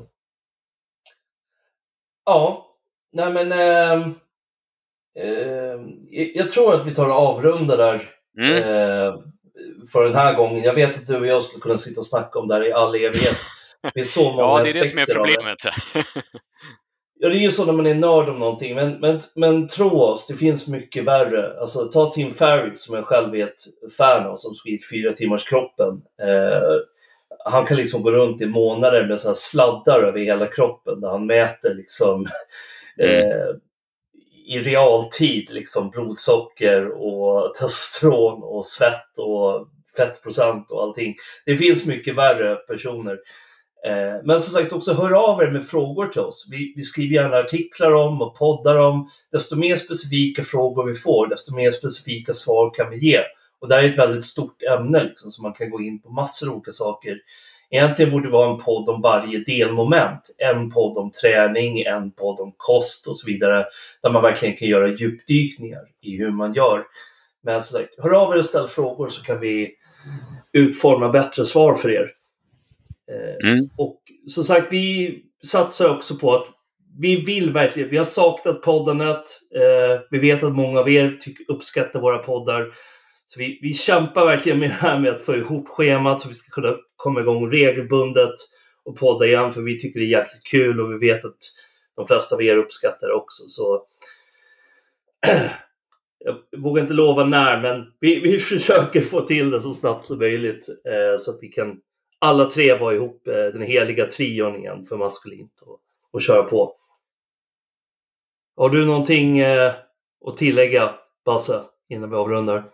Ja, nej men eh, eh, jag tror att vi tar och avrundar där mm. eh, för den här gången. Jag vet att du och jag skulle kunna sitta och snacka om det här i all evighet. Det är så många ja, det är det som är problemet. Ja, det är ju så när man är nörd om någonting, men, men, men tro oss, det finns mycket värre. Alltså, ta Tim Ferriss som jag själv är ett fan av, som skrivit fyra timmars kroppen. Eh, han kan liksom gå runt i månader med så sladdar över hela kroppen där han mäter liksom mm. eh, i realtid liksom blodsocker och testosteron och svett och fettprocent och allting. Det finns mycket värre personer. Eh, men som sagt också hör av er med frågor till oss. Vi, vi, skriver gärna artiklar om och poddar om. Desto mer specifika frågor vi får, desto mer specifika svar kan vi ge. Och det här är ett väldigt stort ämne liksom, så man kan gå in på massor av olika saker. Egentligen borde det vara en podd om varje delmoment. En podd om träning, en podd om kost och så vidare. Där man verkligen kan göra djupdykningar i hur man gör. Men som sagt, hör av er och ställ frågor så kan vi utforma bättre svar för er. Eh, mm. Och som sagt, vi satsar också på att vi vill verkligen, vi har saknat poddandet. Eh, vi vet att många av er uppskattar våra poddar. Så vi, vi kämpar verkligen med det här med att få ihop schemat så vi ska kunna komma igång regelbundet och podda igen för vi tycker det är jäkligt kul och vi vet att de flesta av er uppskattar det också. Så jag vågar inte lova när, men vi, vi försöker få till det så snabbt som möjligt eh, så att vi kan alla tre var ihop, eh, den heliga trion igen för maskulint och, och köra på. Har du någonting eh, att tillägga, Basse, innan vi avrundar?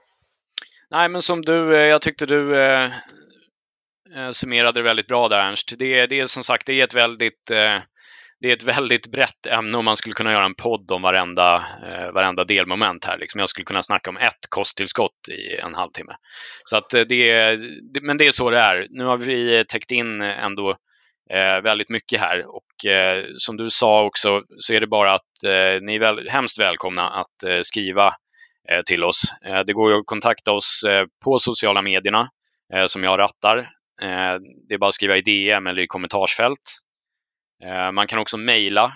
Nej, men som du, eh, jag tyckte du eh, eh, summerade det väldigt bra där Ernst. Det, det är som sagt, det är ett väldigt eh, det är ett väldigt brett ämne och man skulle kunna göra en podd om varenda, eh, varenda delmoment här. Liksom. Jag skulle kunna snacka om ett kosttillskott i en halvtimme. Så att eh, det, det, men det är så det är. Nu har vi eh, täckt in eh, ändå eh, väldigt mycket här och eh, som du sa också så är det bara att eh, ni är väl, hemskt välkomna att skriva till oss. det går ju att kontakta oss på sociala medierna som jag rattar. det är bara att skriva i DM eller i kommentarsfält man kan också mejla.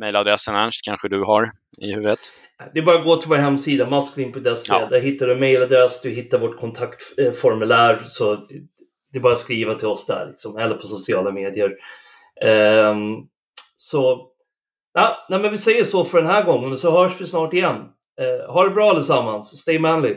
Mejladressen Ernst kanske du har i huvudet? Det är bara att gå till vår hemsida, maskulin.se. Ja. Där hittar du mejladress, du hittar vårt kontaktformulär. Så det är bara att skriva till oss där, liksom, eller på sociala medier. Um, så ja, nej, men vi säger så för den här gången och så hörs vi snart igen. Uh, ha det bra allesammans. Stay manly!